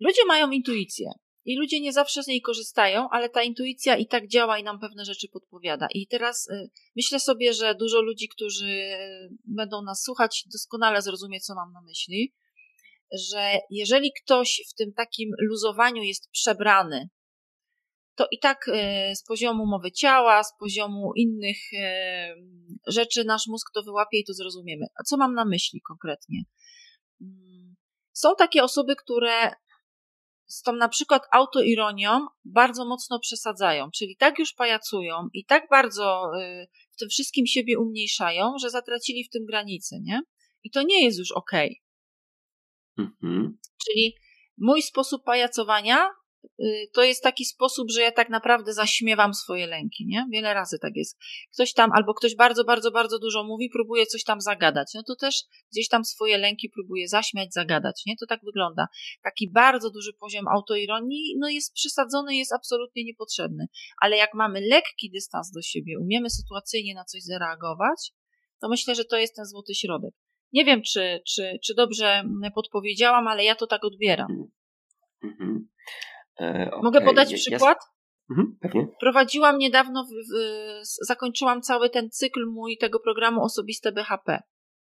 ludzie mają intuicję. I ludzie nie zawsze z niej korzystają, ale ta intuicja i tak działa i nam pewne rzeczy podpowiada. I teraz y, myślę sobie, że dużo ludzi, którzy y, będą nas słuchać, doskonale zrozumie, co mam na myśli że jeżeli ktoś w tym takim luzowaniu jest przebrany, to i tak e, z poziomu mowy ciała, z poziomu innych e, rzeczy nasz mózg to wyłapie i to zrozumiemy. A co mam na myśli konkretnie? Mm, są takie osoby, które z tą na przykład autoironią bardzo mocno przesadzają, czyli tak już pajacują i tak bardzo e, w tym wszystkim siebie umniejszają, że zatracili w tym granicy, nie? I to nie jest już okej. Okay. Mhm. Czyli mój sposób pajacowania y, to jest taki sposób, że ja tak naprawdę zaśmiewam swoje lęki, nie? Wiele razy tak jest. Ktoś tam, albo ktoś bardzo, bardzo, bardzo dużo mówi, próbuje coś tam zagadać. No to też gdzieś tam swoje lęki próbuje zaśmiać, zagadać, nie? To tak wygląda. Taki bardzo duży poziom autoironii, no jest przesadzony, jest absolutnie niepotrzebny. Ale jak mamy lekki dystans do siebie, umiemy sytuacyjnie na coś zareagować, to myślę, że to jest ten złoty środek. Nie wiem, czy, czy, czy dobrze podpowiedziałam, ale ja to tak odbieram. Mhm. E, okay. Mogę podać przykład? Mhm, pewnie. Prowadziłam niedawno, w, w, zakończyłam cały ten cykl mój tego programu Osobiste BHP.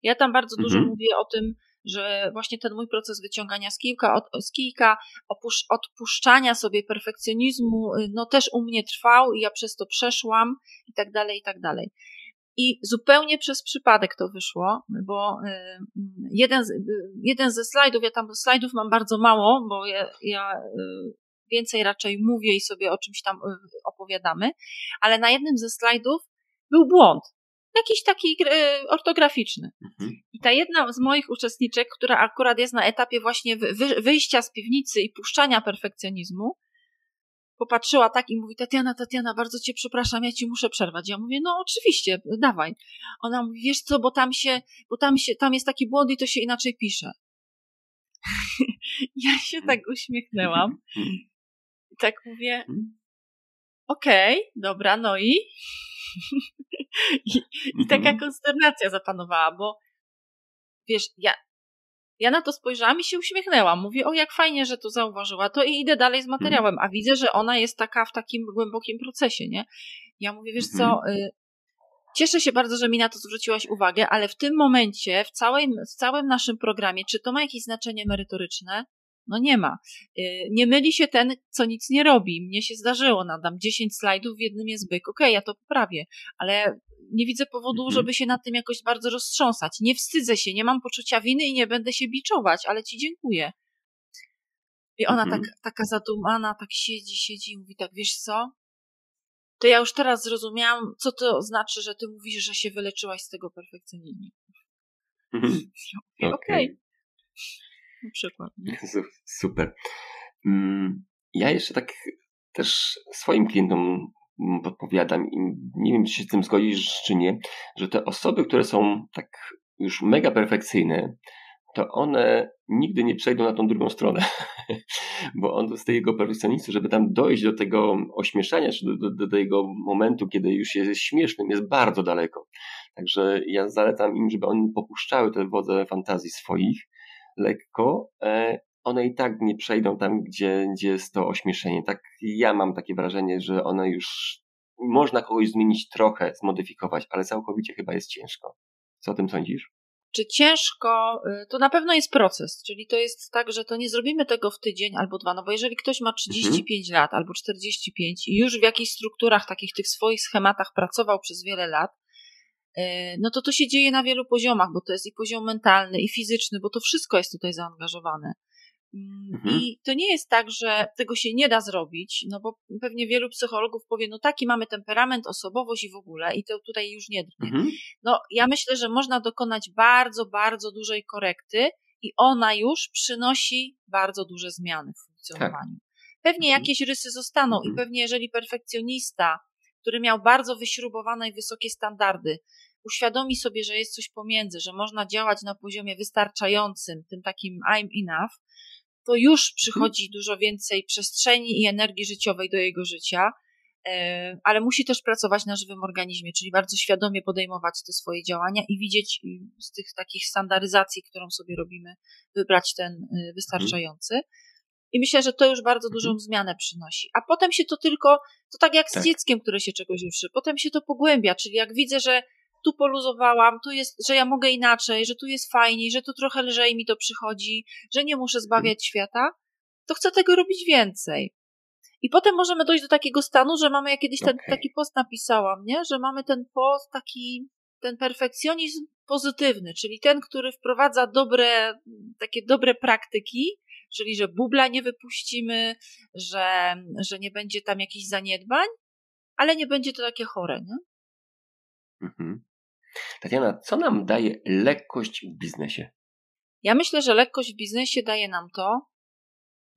Ja tam bardzo dużo mhm. mówię o tym, że właśnie ten mój proces wyciągania z kijka, od, z kijka opusz, odpuszczania sobie perfekcjonizmu, y, no też u mnie trwał i ja przez to przeszłam i tak dalej, i tak dalej. I zupełnie przez przypadek to wyszło, bo y, jeden, jeden ze slajdów, ja tam slajdów mam bardzo mało, bo ja, ja y, więcej raczej mówię i sobie o czymś tam y, opowiadamy, ale na jednym ze slajdów był błąd. Jakiś taki ortograficzny. Mhm. I ta jedna z moich uczestniczek, która akurat jest na etapie właśnie wyjścia z piwnicy i puszczania perfekcjonizmu, popatrzyła tak i mówi, Tatiana, Tatiana, bardzo cię przepraszam, ja ci muszę przerwać. Ja mówię, no oczywiście, dawaj. Ona mówi, wiesz co, bo tam się, bo tam się, tam jest taki błąd i to się inaczej pisze. ja się tak uśmiechnęłam. I tak mówię, okej, okay, dobra, no i? I, I taka mhm. konsternacja zapanowała, bo wiesz, ja, ja na to spojrzałam i się uśmiechnęłam. Mówię, o jak fajnie, że to zauważyła, to i idę dalej z mhm. materiałem, a widzę, że ona jest taka w takim głębokim procesie, nie? Ja mówię, wiesz co, mhm. y, cieszę się bardzo, że mi na to zwróciłaś uwagę, ale w tym momencie, w całym, w całym naszym programie, czy to ma jakieś znaczenie merytoryczne? No nie ma. Y, nie myli się ten, co nic nie robi. Mnie się zdarzyło, nadam 10 slajdów, w jednym jest byk. Okej, okay, ja to poprawię, ale nie widzę powodu, mhm. żeby się nad tym jakoś bardzo roztrząsać. Nie wstydzę się, nie mam poczucia winy i nie będę się biczować, ale ci dziękuję. I ona mhm. tak, taka zadumana, tak siedzi, siedzi i mówi tak, wiesz co? To ja już teraz zrozumiałam, co to znaczy, że ty mówisz, że się wyleczyłaś z tego perfekcjonizmu. Mhm. Okej. Okay. Na przykład. Super. Mm, ja jeszcze tak też swoim klientom podpowiadam i nie wiem, czy się z tym zgodzisz, czy nie, że te osoby, które są tak już mega perfekcyjne, to one nigdy nie przejdą na tą drugą stronę. Bo on z tego perfekcjonisty, żeby tam dojść do tego ośmieszania, czy do, do, do tego momentu, kiedy już jest śmiesznym, jest bardzo daleko. Także ja zalecam im, żeby oni popuszczały te wodze fantazji swoich lekko. E, one i tak nie przejdą tam, gdzie, gdzie jest to ośmieszenie. Tak ja mam takie wrażenie, że one już można kogoś zmienić trochę, zmodyfikować, ale całkowicie chyba jest ciężko. Co o tym sądzisz? Czy ciężko? Y, to na pewno jest proces, czyli to jest tak, że to nie zrobimy tego w tydzień albo dwa, no bo jeżeli ktoś ma 35 mhm. lat albo 45 i już w jakichś strukturach, takich tych swoich schematach pracował przez wiele lat, no to to się dzieje na wielu poziomach, bo to jest i poziom mentalny, i fizyczny, bo to wszystko jest tutaj zaangażowane. Mm, mhm. I to nie jest tak, że tego się nie da zrobić, no bo pewnie wielu psychologów powie, no taki mamy temperament, osobowość i w ogóle, i to tutaj już nie drgnie. Mhm. No ja myślę, że można dokonać bardzo, bardzo dużej korekty i ona już przynosi bardzo duże zmiany w funkcjonowaniu. Tak. Pewnie mhm. jakieś rysy zostaną i pewnie jeżeli perfekcjonista, który miał bardzo wyśrubowane i wysokie standardy, uświadomi sobie, że jest coś pomiędzy, że można działać na poziomie wystarczającym, tym takim I'm enough, to już mhm. przychodzi dużo więcej przestrzeni i energii życiowej do jego życia, e, ale musi też pracować na żywym organizmie, czyli bardzo świadomie podejmować te swoje działania i widzieć z tych takich standaryzacji, którą sobie robimy, wybrać ten y, mhm. wystarczający. I myślę, że to już bardzo dużą mhm. zmianę przynosi. A potem się to tylko, to tak jak z tak. dzieckiem, które się czegoś uczy, potem się to pogłębia, czyli jak widzę, że tu poluzowałam, tu jest, że ja mogę inaczej, że tu jest fajniej, że tu trochę lżej mi to przychodzi, że nie muszę zbawiać mhm. świata, to chcę tego robić więcej. I potem możemy dojść do takiego stanu, że mamy, ja kiedyś ten, okay. taki post napisałam, nie? że mamy ten post, taki, ten perfekcjonizm pozytywny, czyli ten, który wprowadza dobre, takie dobre praktyki, czyli że bubla nie wypuścimy, że, że nie będzie tam jakichś zaniedbań, ale nie będzie to takie chore, nie? Mhm. Tatiana, co nam daje lekkość w biznesie? Ja myślę, że lekkość w biznesie daje nam to,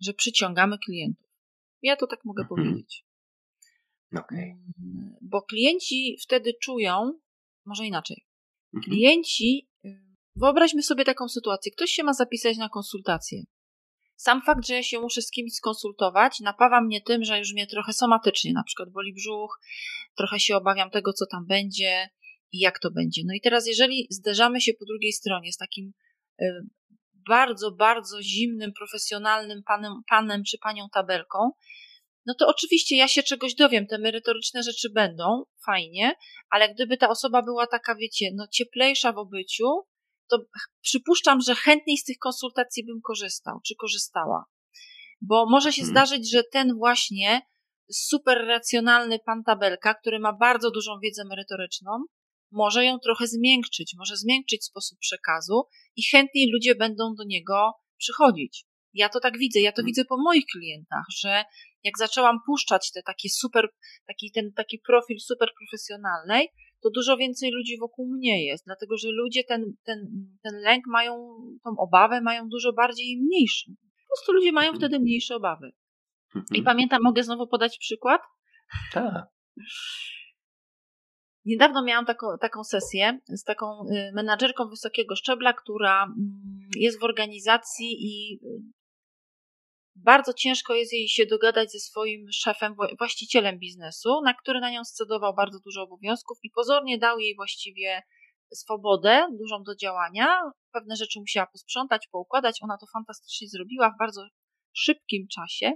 że przyciągamy klientów. Ja to tak mogę mhm. powiedzieć. Okay. Mm, bo klienci wtedy czują, może inaczej. Mhm. Klienci, y, wyobraźmy sobie taką sytuację. Ktoś się ma zapisać na konsultację. Sam fakt, że ja się muszę z kimś skonsultować, napawa mnie tym, że już mnie trochę somatycznie, na przykład boli brzuch, trochę się obawiam tego, co tam będzie, i jak to będzie. No i teraz, jeżeli zderzamy się po drugiej stronie z takim y, bardzo, bardzo zimnym, profesjonalnym panem, panem czy panią tabelką, no to oczywiście ja się czegoś dowiem, te merytoryczne rzeczy będą, fajnie, ale gdyby ta osoba była taka, wiecie, no cieplejsza w obyciu, to przypuszczam, że chętniej z tych konsultacji bym korzystał, czy korzystała. Bo może się hmm. zdarzyć, że ten właśnie super racjonalny pan tabelka, który ma bardzo dużą wiedzę merytoryczną, może ją trochę zmiękczyć, może zmiękczyć sposób przekazu i chętniej ludzie będą do niego przychodzić. Ja to tak widzę, ja to hmm. widzę po moich klientach, że jak zaczęłam puszczać te takie super, taki, ten taki profil super profesjonalnej, to dużo więcej ludzi wokół mnie jest, dlatego że ludzie ten, ten, ten lęk mają, tą obawę mają dużo bardziej mniejszy. Po prostu ludzie mają mhm. wtedy mniejsze obawy. I mhm. pamiętam, mogę znowu podać przykład? Tak. Niedawno miałam taką, taką sesję z taką y, menadżerką wysokiego szczebla, która mm, jest w organizacji i y, bardzo ciężko jest jej się dogadać ze swoim szefem, właścicielem biznesu, na który na nią scedował bardzo dużo obowiązków i pozornie dał jej właściwie swobodę dużą do działania. Pewne rzeczy musiała posprzątać, poukładać. Ona to fantastycznie zrobiła w bardzo szybkim czasie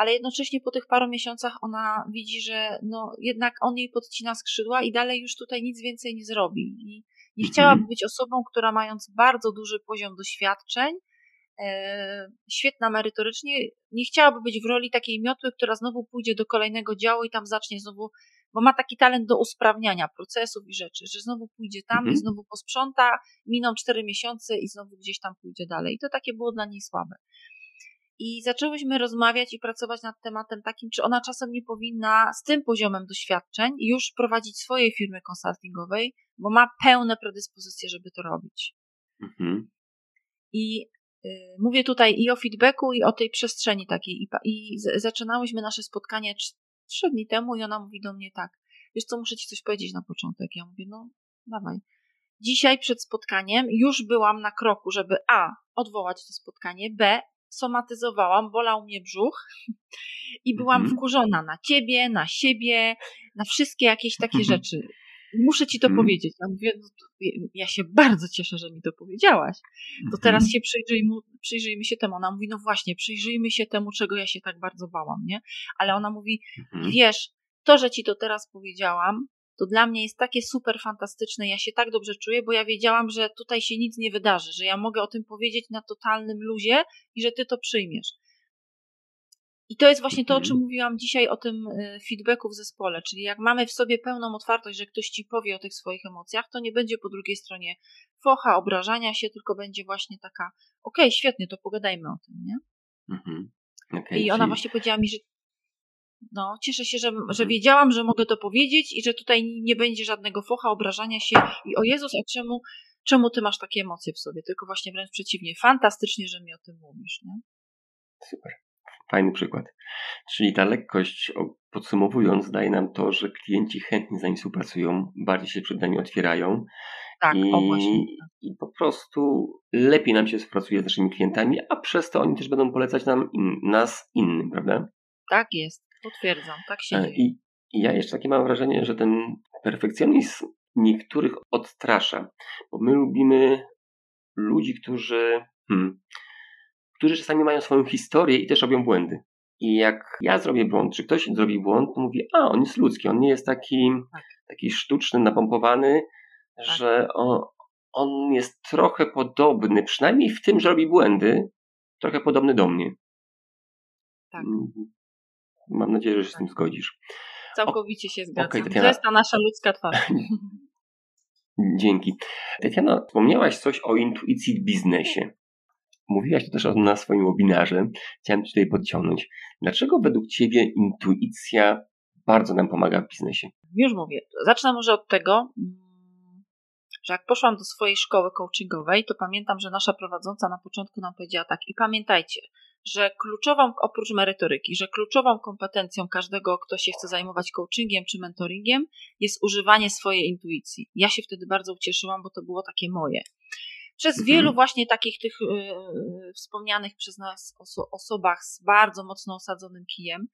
ale jednocześnie po tych paru miesiącach ona widzi, że no jednak on jej podcina skrzydła i dalej już tutaj nic więcej nie zrobi. I nie mhm. chciałaby być osobą, która mając bardzo duży poziom doświadczeń, świetna merytorycznie, nie chciałaby być w roli takiej miotły, która znowu pójdzie do kolejnego działu i tam zacznie znowu, bo ma taki talent do usprawniania procesów i rzeczy, że znowu pójdzie tam mhm. i znowu posprząta, miną cztery miesiące i znowu gdzieś tam pójdzie dalej. I to takie było dla niej słabe. I zaczęłyśmy rozmawiać i pracować nad tematem takim, czy ona czasem nie powinna z tym poziomem doświadczeń już prowadzić swojej firmy konsultingowej, bo ma pełne predyspozycje, żeby to robić. Mhm. I mówię tutaj i o feedbacku, i o tej przestrzeni takiej. I, zaczynałyśmy nasze spotkanie trzy dni temu i ona mówi do mnie tak, wiesz co, muszę ci coś powiedzieć na początek. Ja mówię, no dawaj. Dzisiaj przed spotkaniem już byłam na kroku, żeby A, odwołać to spotkanie, B, somatyzowałam, bolał mnie brzuch i byłam mhm. wkurzona na ciebie, na siebie, na wszystkie jakieś takie mhm. rzeczy. Muszę ci to mhm. powiedzieć. Ja mówię, no ja się bardzo cieszę, że mi to powiedziałaś. To mhm. teraz się przyjrzyjmy, przyjrzyjmy się temu. Ona mówi, no właśnie, przyjrzyjmy się temu, czego ja się tak bardzo bałam, nie? Ale ona mówi, mhm. wiesz, to, że ci to teraz powiedziałam, to dla mnie jest takie super fantastyczne. Ja się tak dobrze czuję, bo ja wiedziałam, że tutaj się nic nie wydarzy, że ja mogę o tym powiedzieć na totalnym luzie i że ty to przyjmiesz. I to jest właśnie to, o czym mhm. mówiłam dzisiaj, o tym y, feedbacku w zespole. Czyli jak mamy w sobie pełną otwartość, że ktoś ci powie o tych swoich emocjach, to nie będzie po drugiej stronie focha, obrażania się, tylko będzie właśnie taka, okej, okay, świetnie, to pogadajmy o tym, nie? Mhm. Okay, I ona czyli... właśnie powiedziała mi, że no, cieszę się, że, że mhm. wiedziałam, że mogę to powiedzieć i że tutaj nie będzie żadnego focha, obrażania się i o Jezus, a czemu, czemu ty masz takie emocje w sobie? Tylko właśnie wręcz przeciwnie. Fantastycznie, że mi o tym mówisz, nie? Super. Fajny przykład. Czyli ta lekkość, podsumowując, daje nam to, że klienci chętnie z nami współpracują, bardziej się przed nami otwierają. Tak, i. I po prostu lepiej nam się współpracuje z naszymi klientami, a przez to oni też będą polecać nam in, nas innym, prawda? Tak jest, potwierdzam, tak się e, dzieje. I, I ja jeszcze takie mam wrażenie, że ten perfekcjonizm niektórych odstrasza, bo my lubimy ludzi, którzy hmm, którzy czasami mają swoją historię i też robią błędy. I jak ja zrobię błąd, czy ktoś zrobi błąd, to mówi, a on jest ludzki, on nie jest taki, tak. taki sztuczny, napompowany, tak. że on, on jest trochę podobny, przynajmniej w tym, że robi błędy, trochę podobny do mnie. Tak. Mm, mam nadzieję, że się tak. z tym zgodzisz. Całkowicie się zgadzam. Okay, Tatiana... To jest ta nasza ludzka twarz. Dzięki. Tatiana, wspomniałaś coś o intuicji w biznesie. Mówiłaś to też na swoim webinarze. Chciałem tutaj podciągnąć. Dlaczego według Ciebie intuicja bardzo nam pomaga w biznesie? Już mówię. Zacznę może od tego, mm, że jak poszłam do swojej szkoły coachingowej, to pamiętam, że nasza prowadząca na początku nam powiedziała tak i pamiętajcie, że kluczową, oprócz merytoryki, że kluczową kompetencją każdego, kto się chce zajmować coachingiem czy mentoringiem, jest używanie swojej intuicji. Ja się wtedy bardzo ucieszyłam, bo to było takie moje przez mhm. wielu właśnie takich tych yy, wspomnianych przez nas oso osobach z bardzo mocno osadzonym kijem.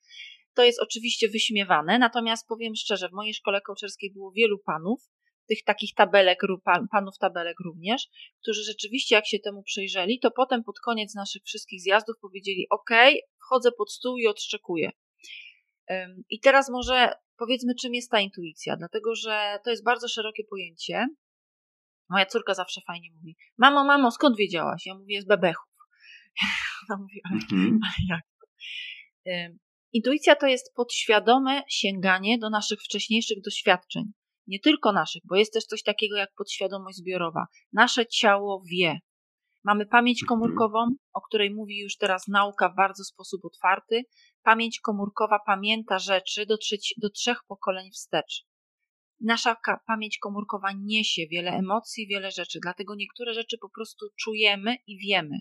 To jest oczywiście wyśmiewane, natomiast powiem szczerze, w mojej szkole kołczerskiej było wielu panów, tych takich tabelek, panów tabelek również, którzy rzeczywiście jak się temu przyjrzeli, to potem pod koniec naszych wszystkich zjazdów powiedzieli ok, wchodzę pod stół i odszczekuję. I teraz może powiedzmy, czym jest ta intuicja, dlatego że to jest bardzo szerokie pojęcie Moja córka zawsze fajnie mówi: Mamo, mamo, skąd wiedziałaś? Ja mówię: z bebechów. Ona mówi: ale, mhm. ale jak to? Intuicja to jest podświadome sięganie do naszych wcześniejszych doświadczeń. Nie tylko naszych, bo jest też coś takiego jak podświadomość zbiorowa. Nasze ciało wie. Mamy pamięć mhm. komórkową, o której mówi już teraz nauka w bardzo sposób otwarty. Pamięć komórkowa pamięta rzeczy do, do trzech pokoleń wstecz nasza pamięć komórkowa niesie wiele emocji, wiele rzeczy, dlatego niektóre rzeczy po prostu czujemy i wiemy.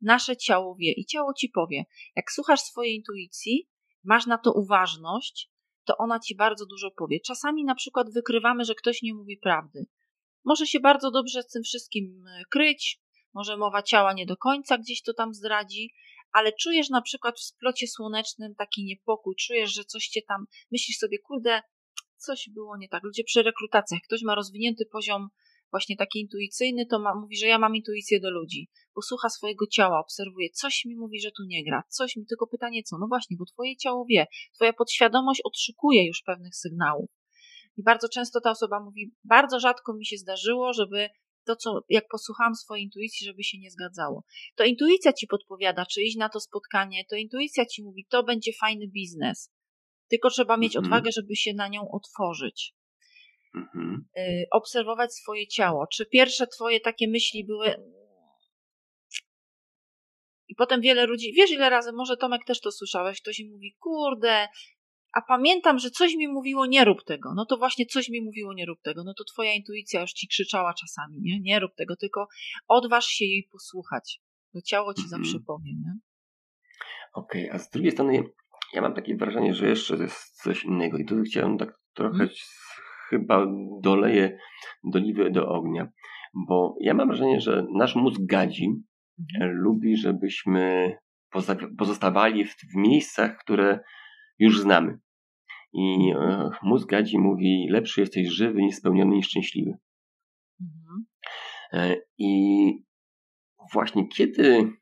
Nasze ciało wie i ciało ci powie. Jak słuchasz swojej intuicji, masz na to uważność, to ona ci bardzo dużo powie. Czasami na przykład wykrywamy, że ktoś nie mówi prawdy. Może się bardzo dobrze z tym wszystkim e, kryć, może mowa ciała nie do końca gdzieś to tam zdradzi, ale czujesz na przykład w splocie słonecznym taki niepokój, czujesz, że coś cię tam, myślisz sobie, kurde, coś było nie tak. Ludzie przy rekrutacjach, ktoś ma rozwinięty poziom właśnie taki intuicyjny, to ma, mówi, że ja mam intuicję do ludzi, bo słucha swojego ciała, obserwuje, coś mi mówi, że tu nie gra, coś mi, tylko pytanie co? No właśnie, bo twoje ciało wie, twoja podświadomość odszukuje już pewnych sygnałów. I bardzo często ta osoba mówi, bardzo rzadko mi się zdarzyło, żeby to, co, jak posłuchałam swojej intuicji, żeby się nie zgadzało. To intuicja ci podpowiada, czy iść na to spotkanie, to intuicja ci mówi, to będzie fajny biznes. Tylko trzeba mieć mhm. odwagę, żeby się na nią otworzyć. Mhm. Y, obserwować swoje ciało. Czy pierwsze twoje takie myśli były. I potem wiele ludzi, wiesz ile razy, może Tomek też to słyszałeś, ktoś mi mówi, kurde, a pamiętam, że coś mi mówiło, nie rób tego. No to właśnie coś mi mówiło, nie rób tego. No to twoja intuicja już ci krzyczała czasami, nie? Nie rób tego, tylko odważ się jej posłuchać. Bo ciało ci mhm. zawsze powie, nie? Okej, okay, a z drugiej strony ja mam takie wrażenie, że jeszcze jest coś innego i tu chciałem tak trochę hmm. chyba doleję doliwy do ognia, bo ja mam wrażenie, że nasz mózg gadzi, hmm. lubi, żebyśmy pozostawali w, w miejscach, które już znamy. I e, mózg gadzi mówi, lepszy jesteś żywy niż spełniony niż szczęśliwy. Mhm. E, I właśnie kiedy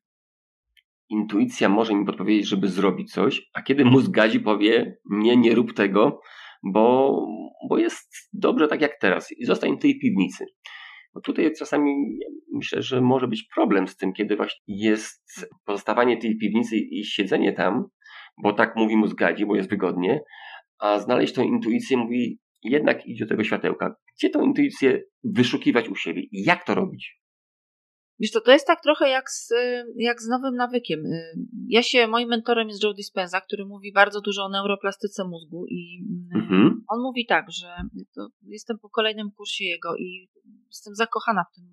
intuicja może mi podpowiedzieć, żeby zrobić coś, a kiedy mózg gadzi powie, nie, nie rób tego, bo, bo jest dobrze tak jak teraz i zostań w tej piwnicy. Bo tutaj czasami myślę, że może być problem z tym, kiedy właśnie jest pozostawanie tej piwnicy i siedzenie tam, bo tak mówi mózg gadzi, bo jest wygodnie, a znaleźć tą intuicję mówi, jednak idzie do tego światełka. Gdzie tą intuicję wyszukiwać u siebie jak to robić? Wiesz to, to jest tak trochę jak z, jak z nowym nawykiem. Ja się, moim mentorem jest Joe Dispenza, który mówi bardzo dużo o neuroplastyce mózgu i mhm. on mówi tak, że jestem po kolejnym kursie jego i jestem zakochana w tym,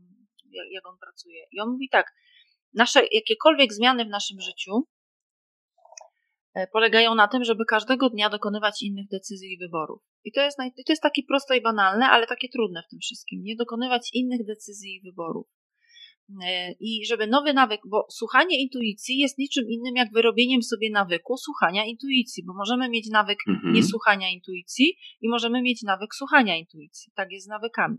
jak, on pracuje. I on mówi tak, nasze jakiekolwiek zmiany w naszym życiu e, polegają na tym, żeby każdego dnia dokonywać innych decyzji i wyborów. I to jest, to jest takie proste i banalne, ale takie trudne w tym wszystkim. Nie dokonywać innych decyzji i wyborów. E, i żeby nowy nawyk, bo słuchanie intuicji jest niczym innym jak wyrobieniem sobie nawyku słuchania intuicji, bo możemy mieć nawyk mhm. niesłuchania intuicji i możemy mieć nawyk słuchania intuicji. Tak jest z nawykami.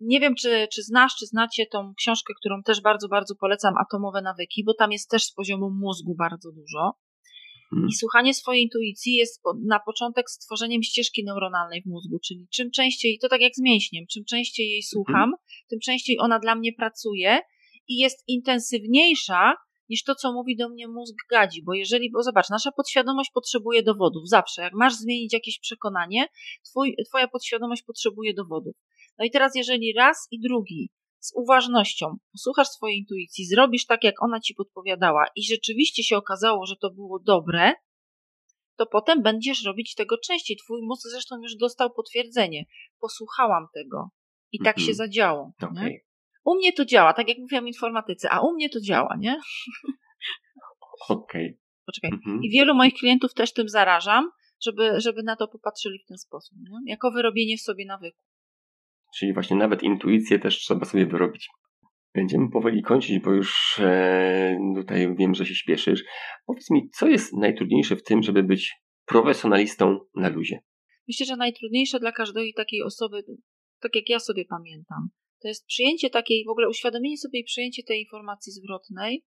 Nie wiem, czy, czy znasz, czy znacie tą książkę, którą też bardzo, bardzo polecam, Atomowe Nawyki, bo tam jest też z poziomu mózgu bardzo dużo. Mhm. I słuchanie swojej intuicji jest na początek stworzeniem ścieżki neuronalnej w mózgu, czyli czym częściej, to tak jak z mięśniem, czym częściej jej słucham, mhm. tym częściej ona dla mnie pracuje i jest intensywniejsza niż to, co mówi do mnie mózg gadzi, bo jeżeli, bo zobacz, nasza podświadomość potrzebuje dowodów, zawsze. Jak masz zmienić jakieś przekonanie, twój, twoja podświadomość potrzebuje dowodów. No i teraz, jeżeli raz i drugi z uważnością posłuchasz swojej intuicji, zrobisz tak, jak ona ci podpowiadała i rzeczywiście się okazało, że to było dobre, to potem będziesz robić tego częściej. Twój mózg zresztą już dostał potwierdzenie. Posłuchałam tego i tak się mhm. zadziało. Okay. U mnie to działa, tak jak mówiłam informatyce, a u mnie to działa, nie? Okej. Okay. Poczekaj. Mhm. I wielu moich klientów też tym zarażam, żeby, żeby na to popatrzyli w ten sposób, nie? jako wyrobienie w sobie nawyku. Czyli właśnie nawet intuicję też trzeba sobie wyrobić. Będziemy powoli kończyć, bo już e, tutaj wiem, że się śpieszysz. Powiedz mi, co jest najtrudniejsze w tym, żeby być profesjonalistą na luzie? Myślę, że najtrudniejsze dla każdej takiej osoby, tak jak ja sobie pamiętam, to jest przyjęcie takiej, w ogóle uświadomienie sobie i przyjęcie tej informacji zwrotnej,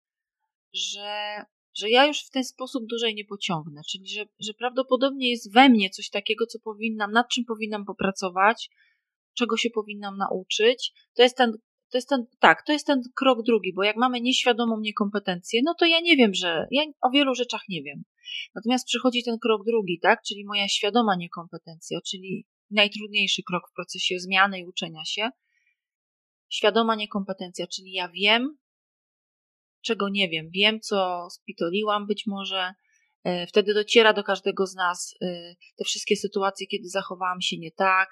że, że ja już w ten sposób dłużej nie pociągnę, czyli że, że prawdopodobnie jest we mnie coś takiego, co powinnam, nad czym powinnam popracować, czego się powinnam nauczyć. To jest ten, to jest ten, tak, to jest ten krok drugi, bo jak mamy nieświadomą niekompetencję, no to ja nie wiem, że ja o wielu rzeczach nie wiem. Natomiast przychodzi ten krok drugi, tak, czyli moja świadoma niekompetencja, czyli najtrudniejszy krok w procesie zmiany i uczenia się. Świadoma niekompetencja, czyli ja wiem, czego nie wiem, wiem, co spitoliłam być może, e, wtedy dociera do każdego z nas e, te wszystkie sytuacje, kiedy zachowałam się nie tak,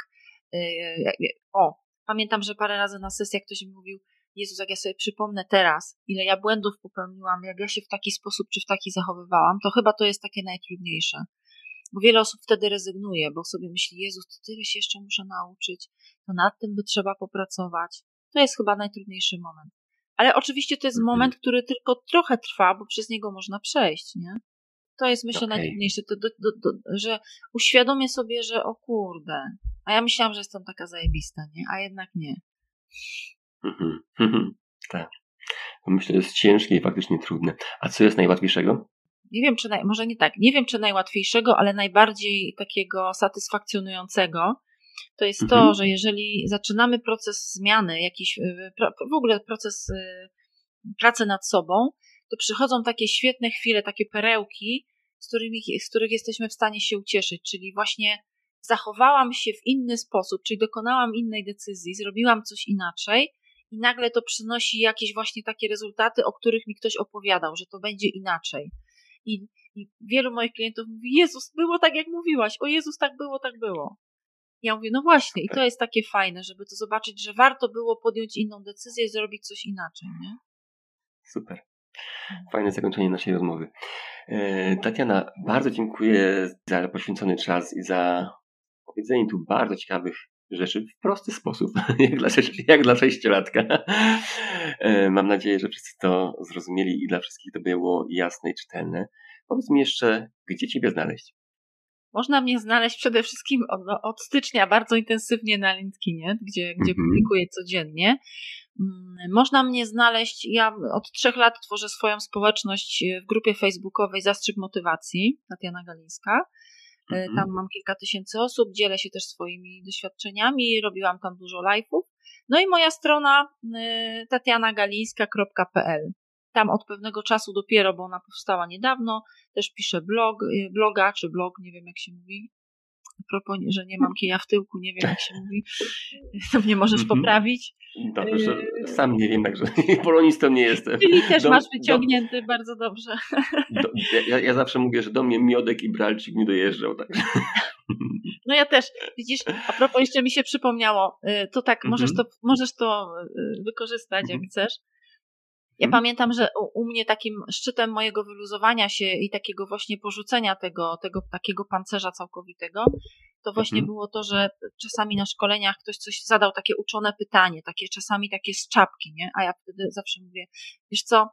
o, pamiętam, że parę razy na sesjach ktoś mi mówił, Jezus, jak ja sobie przypomnę teraz, ile ja błędów popełniłam, jak ja się w taki sposób czy w taki zachowywałam, to chyba to jest takie najtrudniejsze. Bo wiele osób wtedy rezygnuje, bo sobie myśli, Jezus, to tyle się jeszcze muszę nauczyć, to nad tym by trzeba popracować. To jest chyba najtrudniejszy moment. Ale oczywiście to jest mhm. moment, który tylko trochę trwa, bo przez niego można przejść, nie? To jest myślę okay. najtrudniejsze, że uświadomię sobie, że o kurde, a ja myślałam, że jestem taka zajebista, nie? A jednak nie. Mhm, mhm, tak. Myślę, że jest ciężkie i faktycznie trudne. A co jest najłatwiejszego? Nie wiem, czy naj, może nie tak, nie wiem, czy najłatwiejszego, ale najbardziej takiego satysfakcjonującego, to jest mhm. to, że jeżeli zaczynamy proces zmiany, jakiś y, w ogóle proces y, pracy nad sobą, to przychodzą takie świetne chwile, takie perełki, z, którymi, z których jesteśmy w stanie się ucieszyć, czyli właśnie zachowałam się w inny sposób, czyli dokonałam innej decyzji, zrobiłam coś inaczej i nagle to przynosi jakieś właśnie takie rezultaty, o których mi ktoś opowiadał, że to będzie inaczej. I I wielu moich klientów mówi, Jezus, było tak jak mówiłaś, o Jezus, tak było, tak było. Ja mówię, no właśnie, i to jest takie fajne, żeby to zobaczyć, że warto było podjąć inną decyzję, zrobić coś inaczej, nie? Super. Fajne zakończenie naszej rozmowy. E, Tatiana, bardzo dziękuję za poświęcony czas i za powiedzenie tu bardzo ciekawych rzeczy w prosty sposób, jak dla, jak dla sześciolatka. E, mam nadzieję, że wszyscy to zrozumieli i dla wszystkich to było jasne i czytelne. Powiedz mi jeszcze, gdzie Ciebie znaleźć? Można mnie znaleźć przede wszystkim od, no, od stycznia bardzo intensywnie na LinkedInie, gdzie, gdzie mhm. publikuję codziennie. Mm, można mnie znaleźć, ja od trzech lat tworzę swoją społeczność w grupie facebookowej Zastrzyk Motywacji, Tatiana Galińska. E, mhm. Tam mam kilka tysięcy osób, dzielę się też swoimi doświadczeniami, robiłam tam dużo live'ów. No i moja strona y, tatianagalińska.pl. Tam od pewnego czasu dopiero, bo ona powstała niedawno, też piszę blog, bloga czy blog, nie wiem jak się mówi. A propos, że nie mam kija w tyłku, nie wiem jak się mówi, to mnie możesz mhm. poprawić. Dobrze, y, sam nie wiem, także polonistą nie jestem. Czyli też do, masz wyciągnięty do, bardzo dobrze. Do, ja, ja, zawsze mówię, że do mnie miodek i bralczyk nie dojeżdżał. Także. No ja też. Widzisz, a propos jeszcze mi się przypomniało, y, to tak, możesz mhm. to, możesz to wykorzystać jak mhm. chcesz. Ja hmm. pamiętam, że u, mnie takim szczytem mojego wyluzowania się i takiego właśnie porzucenia tego, tego takiego pancerza całkowitego, to właśnie hmm. było to, że czasami na szkoleniach ktoś coś zadał takie uczone pytanie, takie czasami takie z czapki, nie? A ja wtedy zawsze mówię, wiesz co,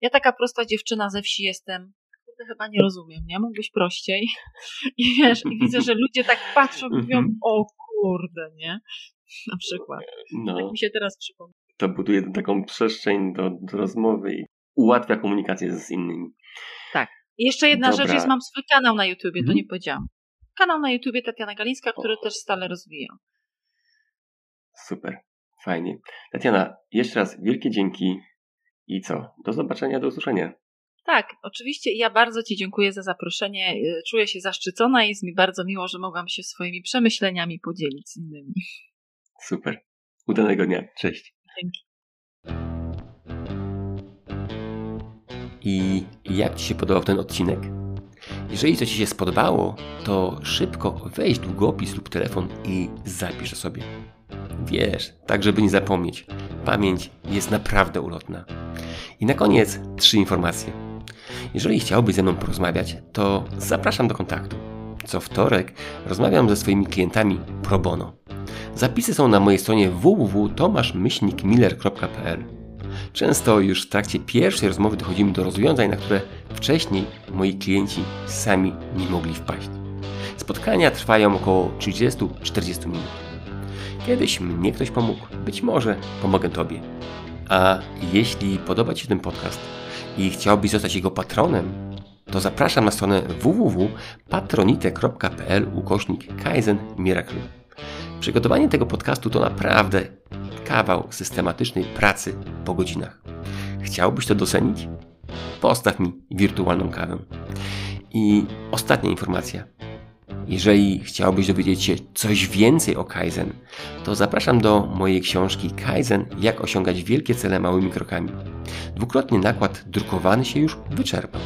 ja taka prosta dziewczyna ze wsi jestem, kurde, chyba nie rozumiem, nie? Mógłbyś prościej. I wiesz, i widzę, że ludzie tak patrzą i mówią, mhm. o kurde, nie? Na przykład. No. Tak mi się teraz przypomina to buduje taką przestrzeń do, do rozmowy i ułatwia komunikację z innymi. Tak. I jeszcze jedna Dobra. rzecz jest, mam swój kanał na YouTubie, to mhm. nie powiedziałam. Kanał na YouTubie Tatiana Galińska, który o. też stale rozwijam. Super, fajnie. Tatiana, jeszcze raz wielkie dzięki i co? Do zobaczenia, do usłyszenia. Tak, oczywiście ja bardzo Ci dziękuję za zaproszenie. Y, czuję się zaszczycona i jest mi bardzo miło, że mogłam się swoimi przemyśleniami podzielić z innymi. Super. Udanego dnia. Cześć. Dzięki. I jak Ci się podobał ten odcinek? Jeżeli coś Ci się spodobało, to szybko weź długopis lub telefon i zapisz sobie. Wiesz, tak żeby nie zapomnieć. Pamięć jest naprawdę ulotna. I na koniec trzy informacje. Jeżeli chciałbyś ze mną porozmawiać, to zapraszam do kontaktu. Co wtorek rozmawiam ze swoimi klientami pro bono. Zapisy są na mojej stronie www.tomaszmyślnikmiller.pl Często już w trakcie pierwszej rozmowy dochodzimy do rozwiązań, na które wcześniej moi klienci sami nie mogli wpaść. Spotkania trwają około 30-40 minut. Kiedyś mnie ktoś pomógł, być może pomogę Tobie. A jeśli podoba Ci się ten podcast i chciałbyś zostać jego patronem, to zapraszam na stronę www.patronite.pl ukośnik Kaizen Miracle. Przygotowanie tego podcastu to naprawdę kawał systematycznej pracy po godzinach. Chciałbyś to docenić? Postaw mi wirtualną kawę. I ostatnia informacja. Jeżeli chciałbyś dowiedzieć się coś więcej o Kaizen, to zapraszam do mojej książki Kaizen Jak osiągać wielkie cele małymi krokami. Dwukrotnie nakład drukowany się już wyczerpał.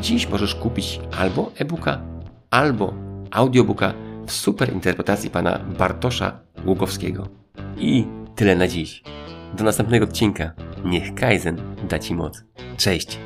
Dziś możesz kupić albo e-booka, albo audiobooka w super interpretacji pana Bartosza Ługowskiego. I tyle na dziś. Do następnego odcinka. Niech Kaizen da Ci moc. Cześć!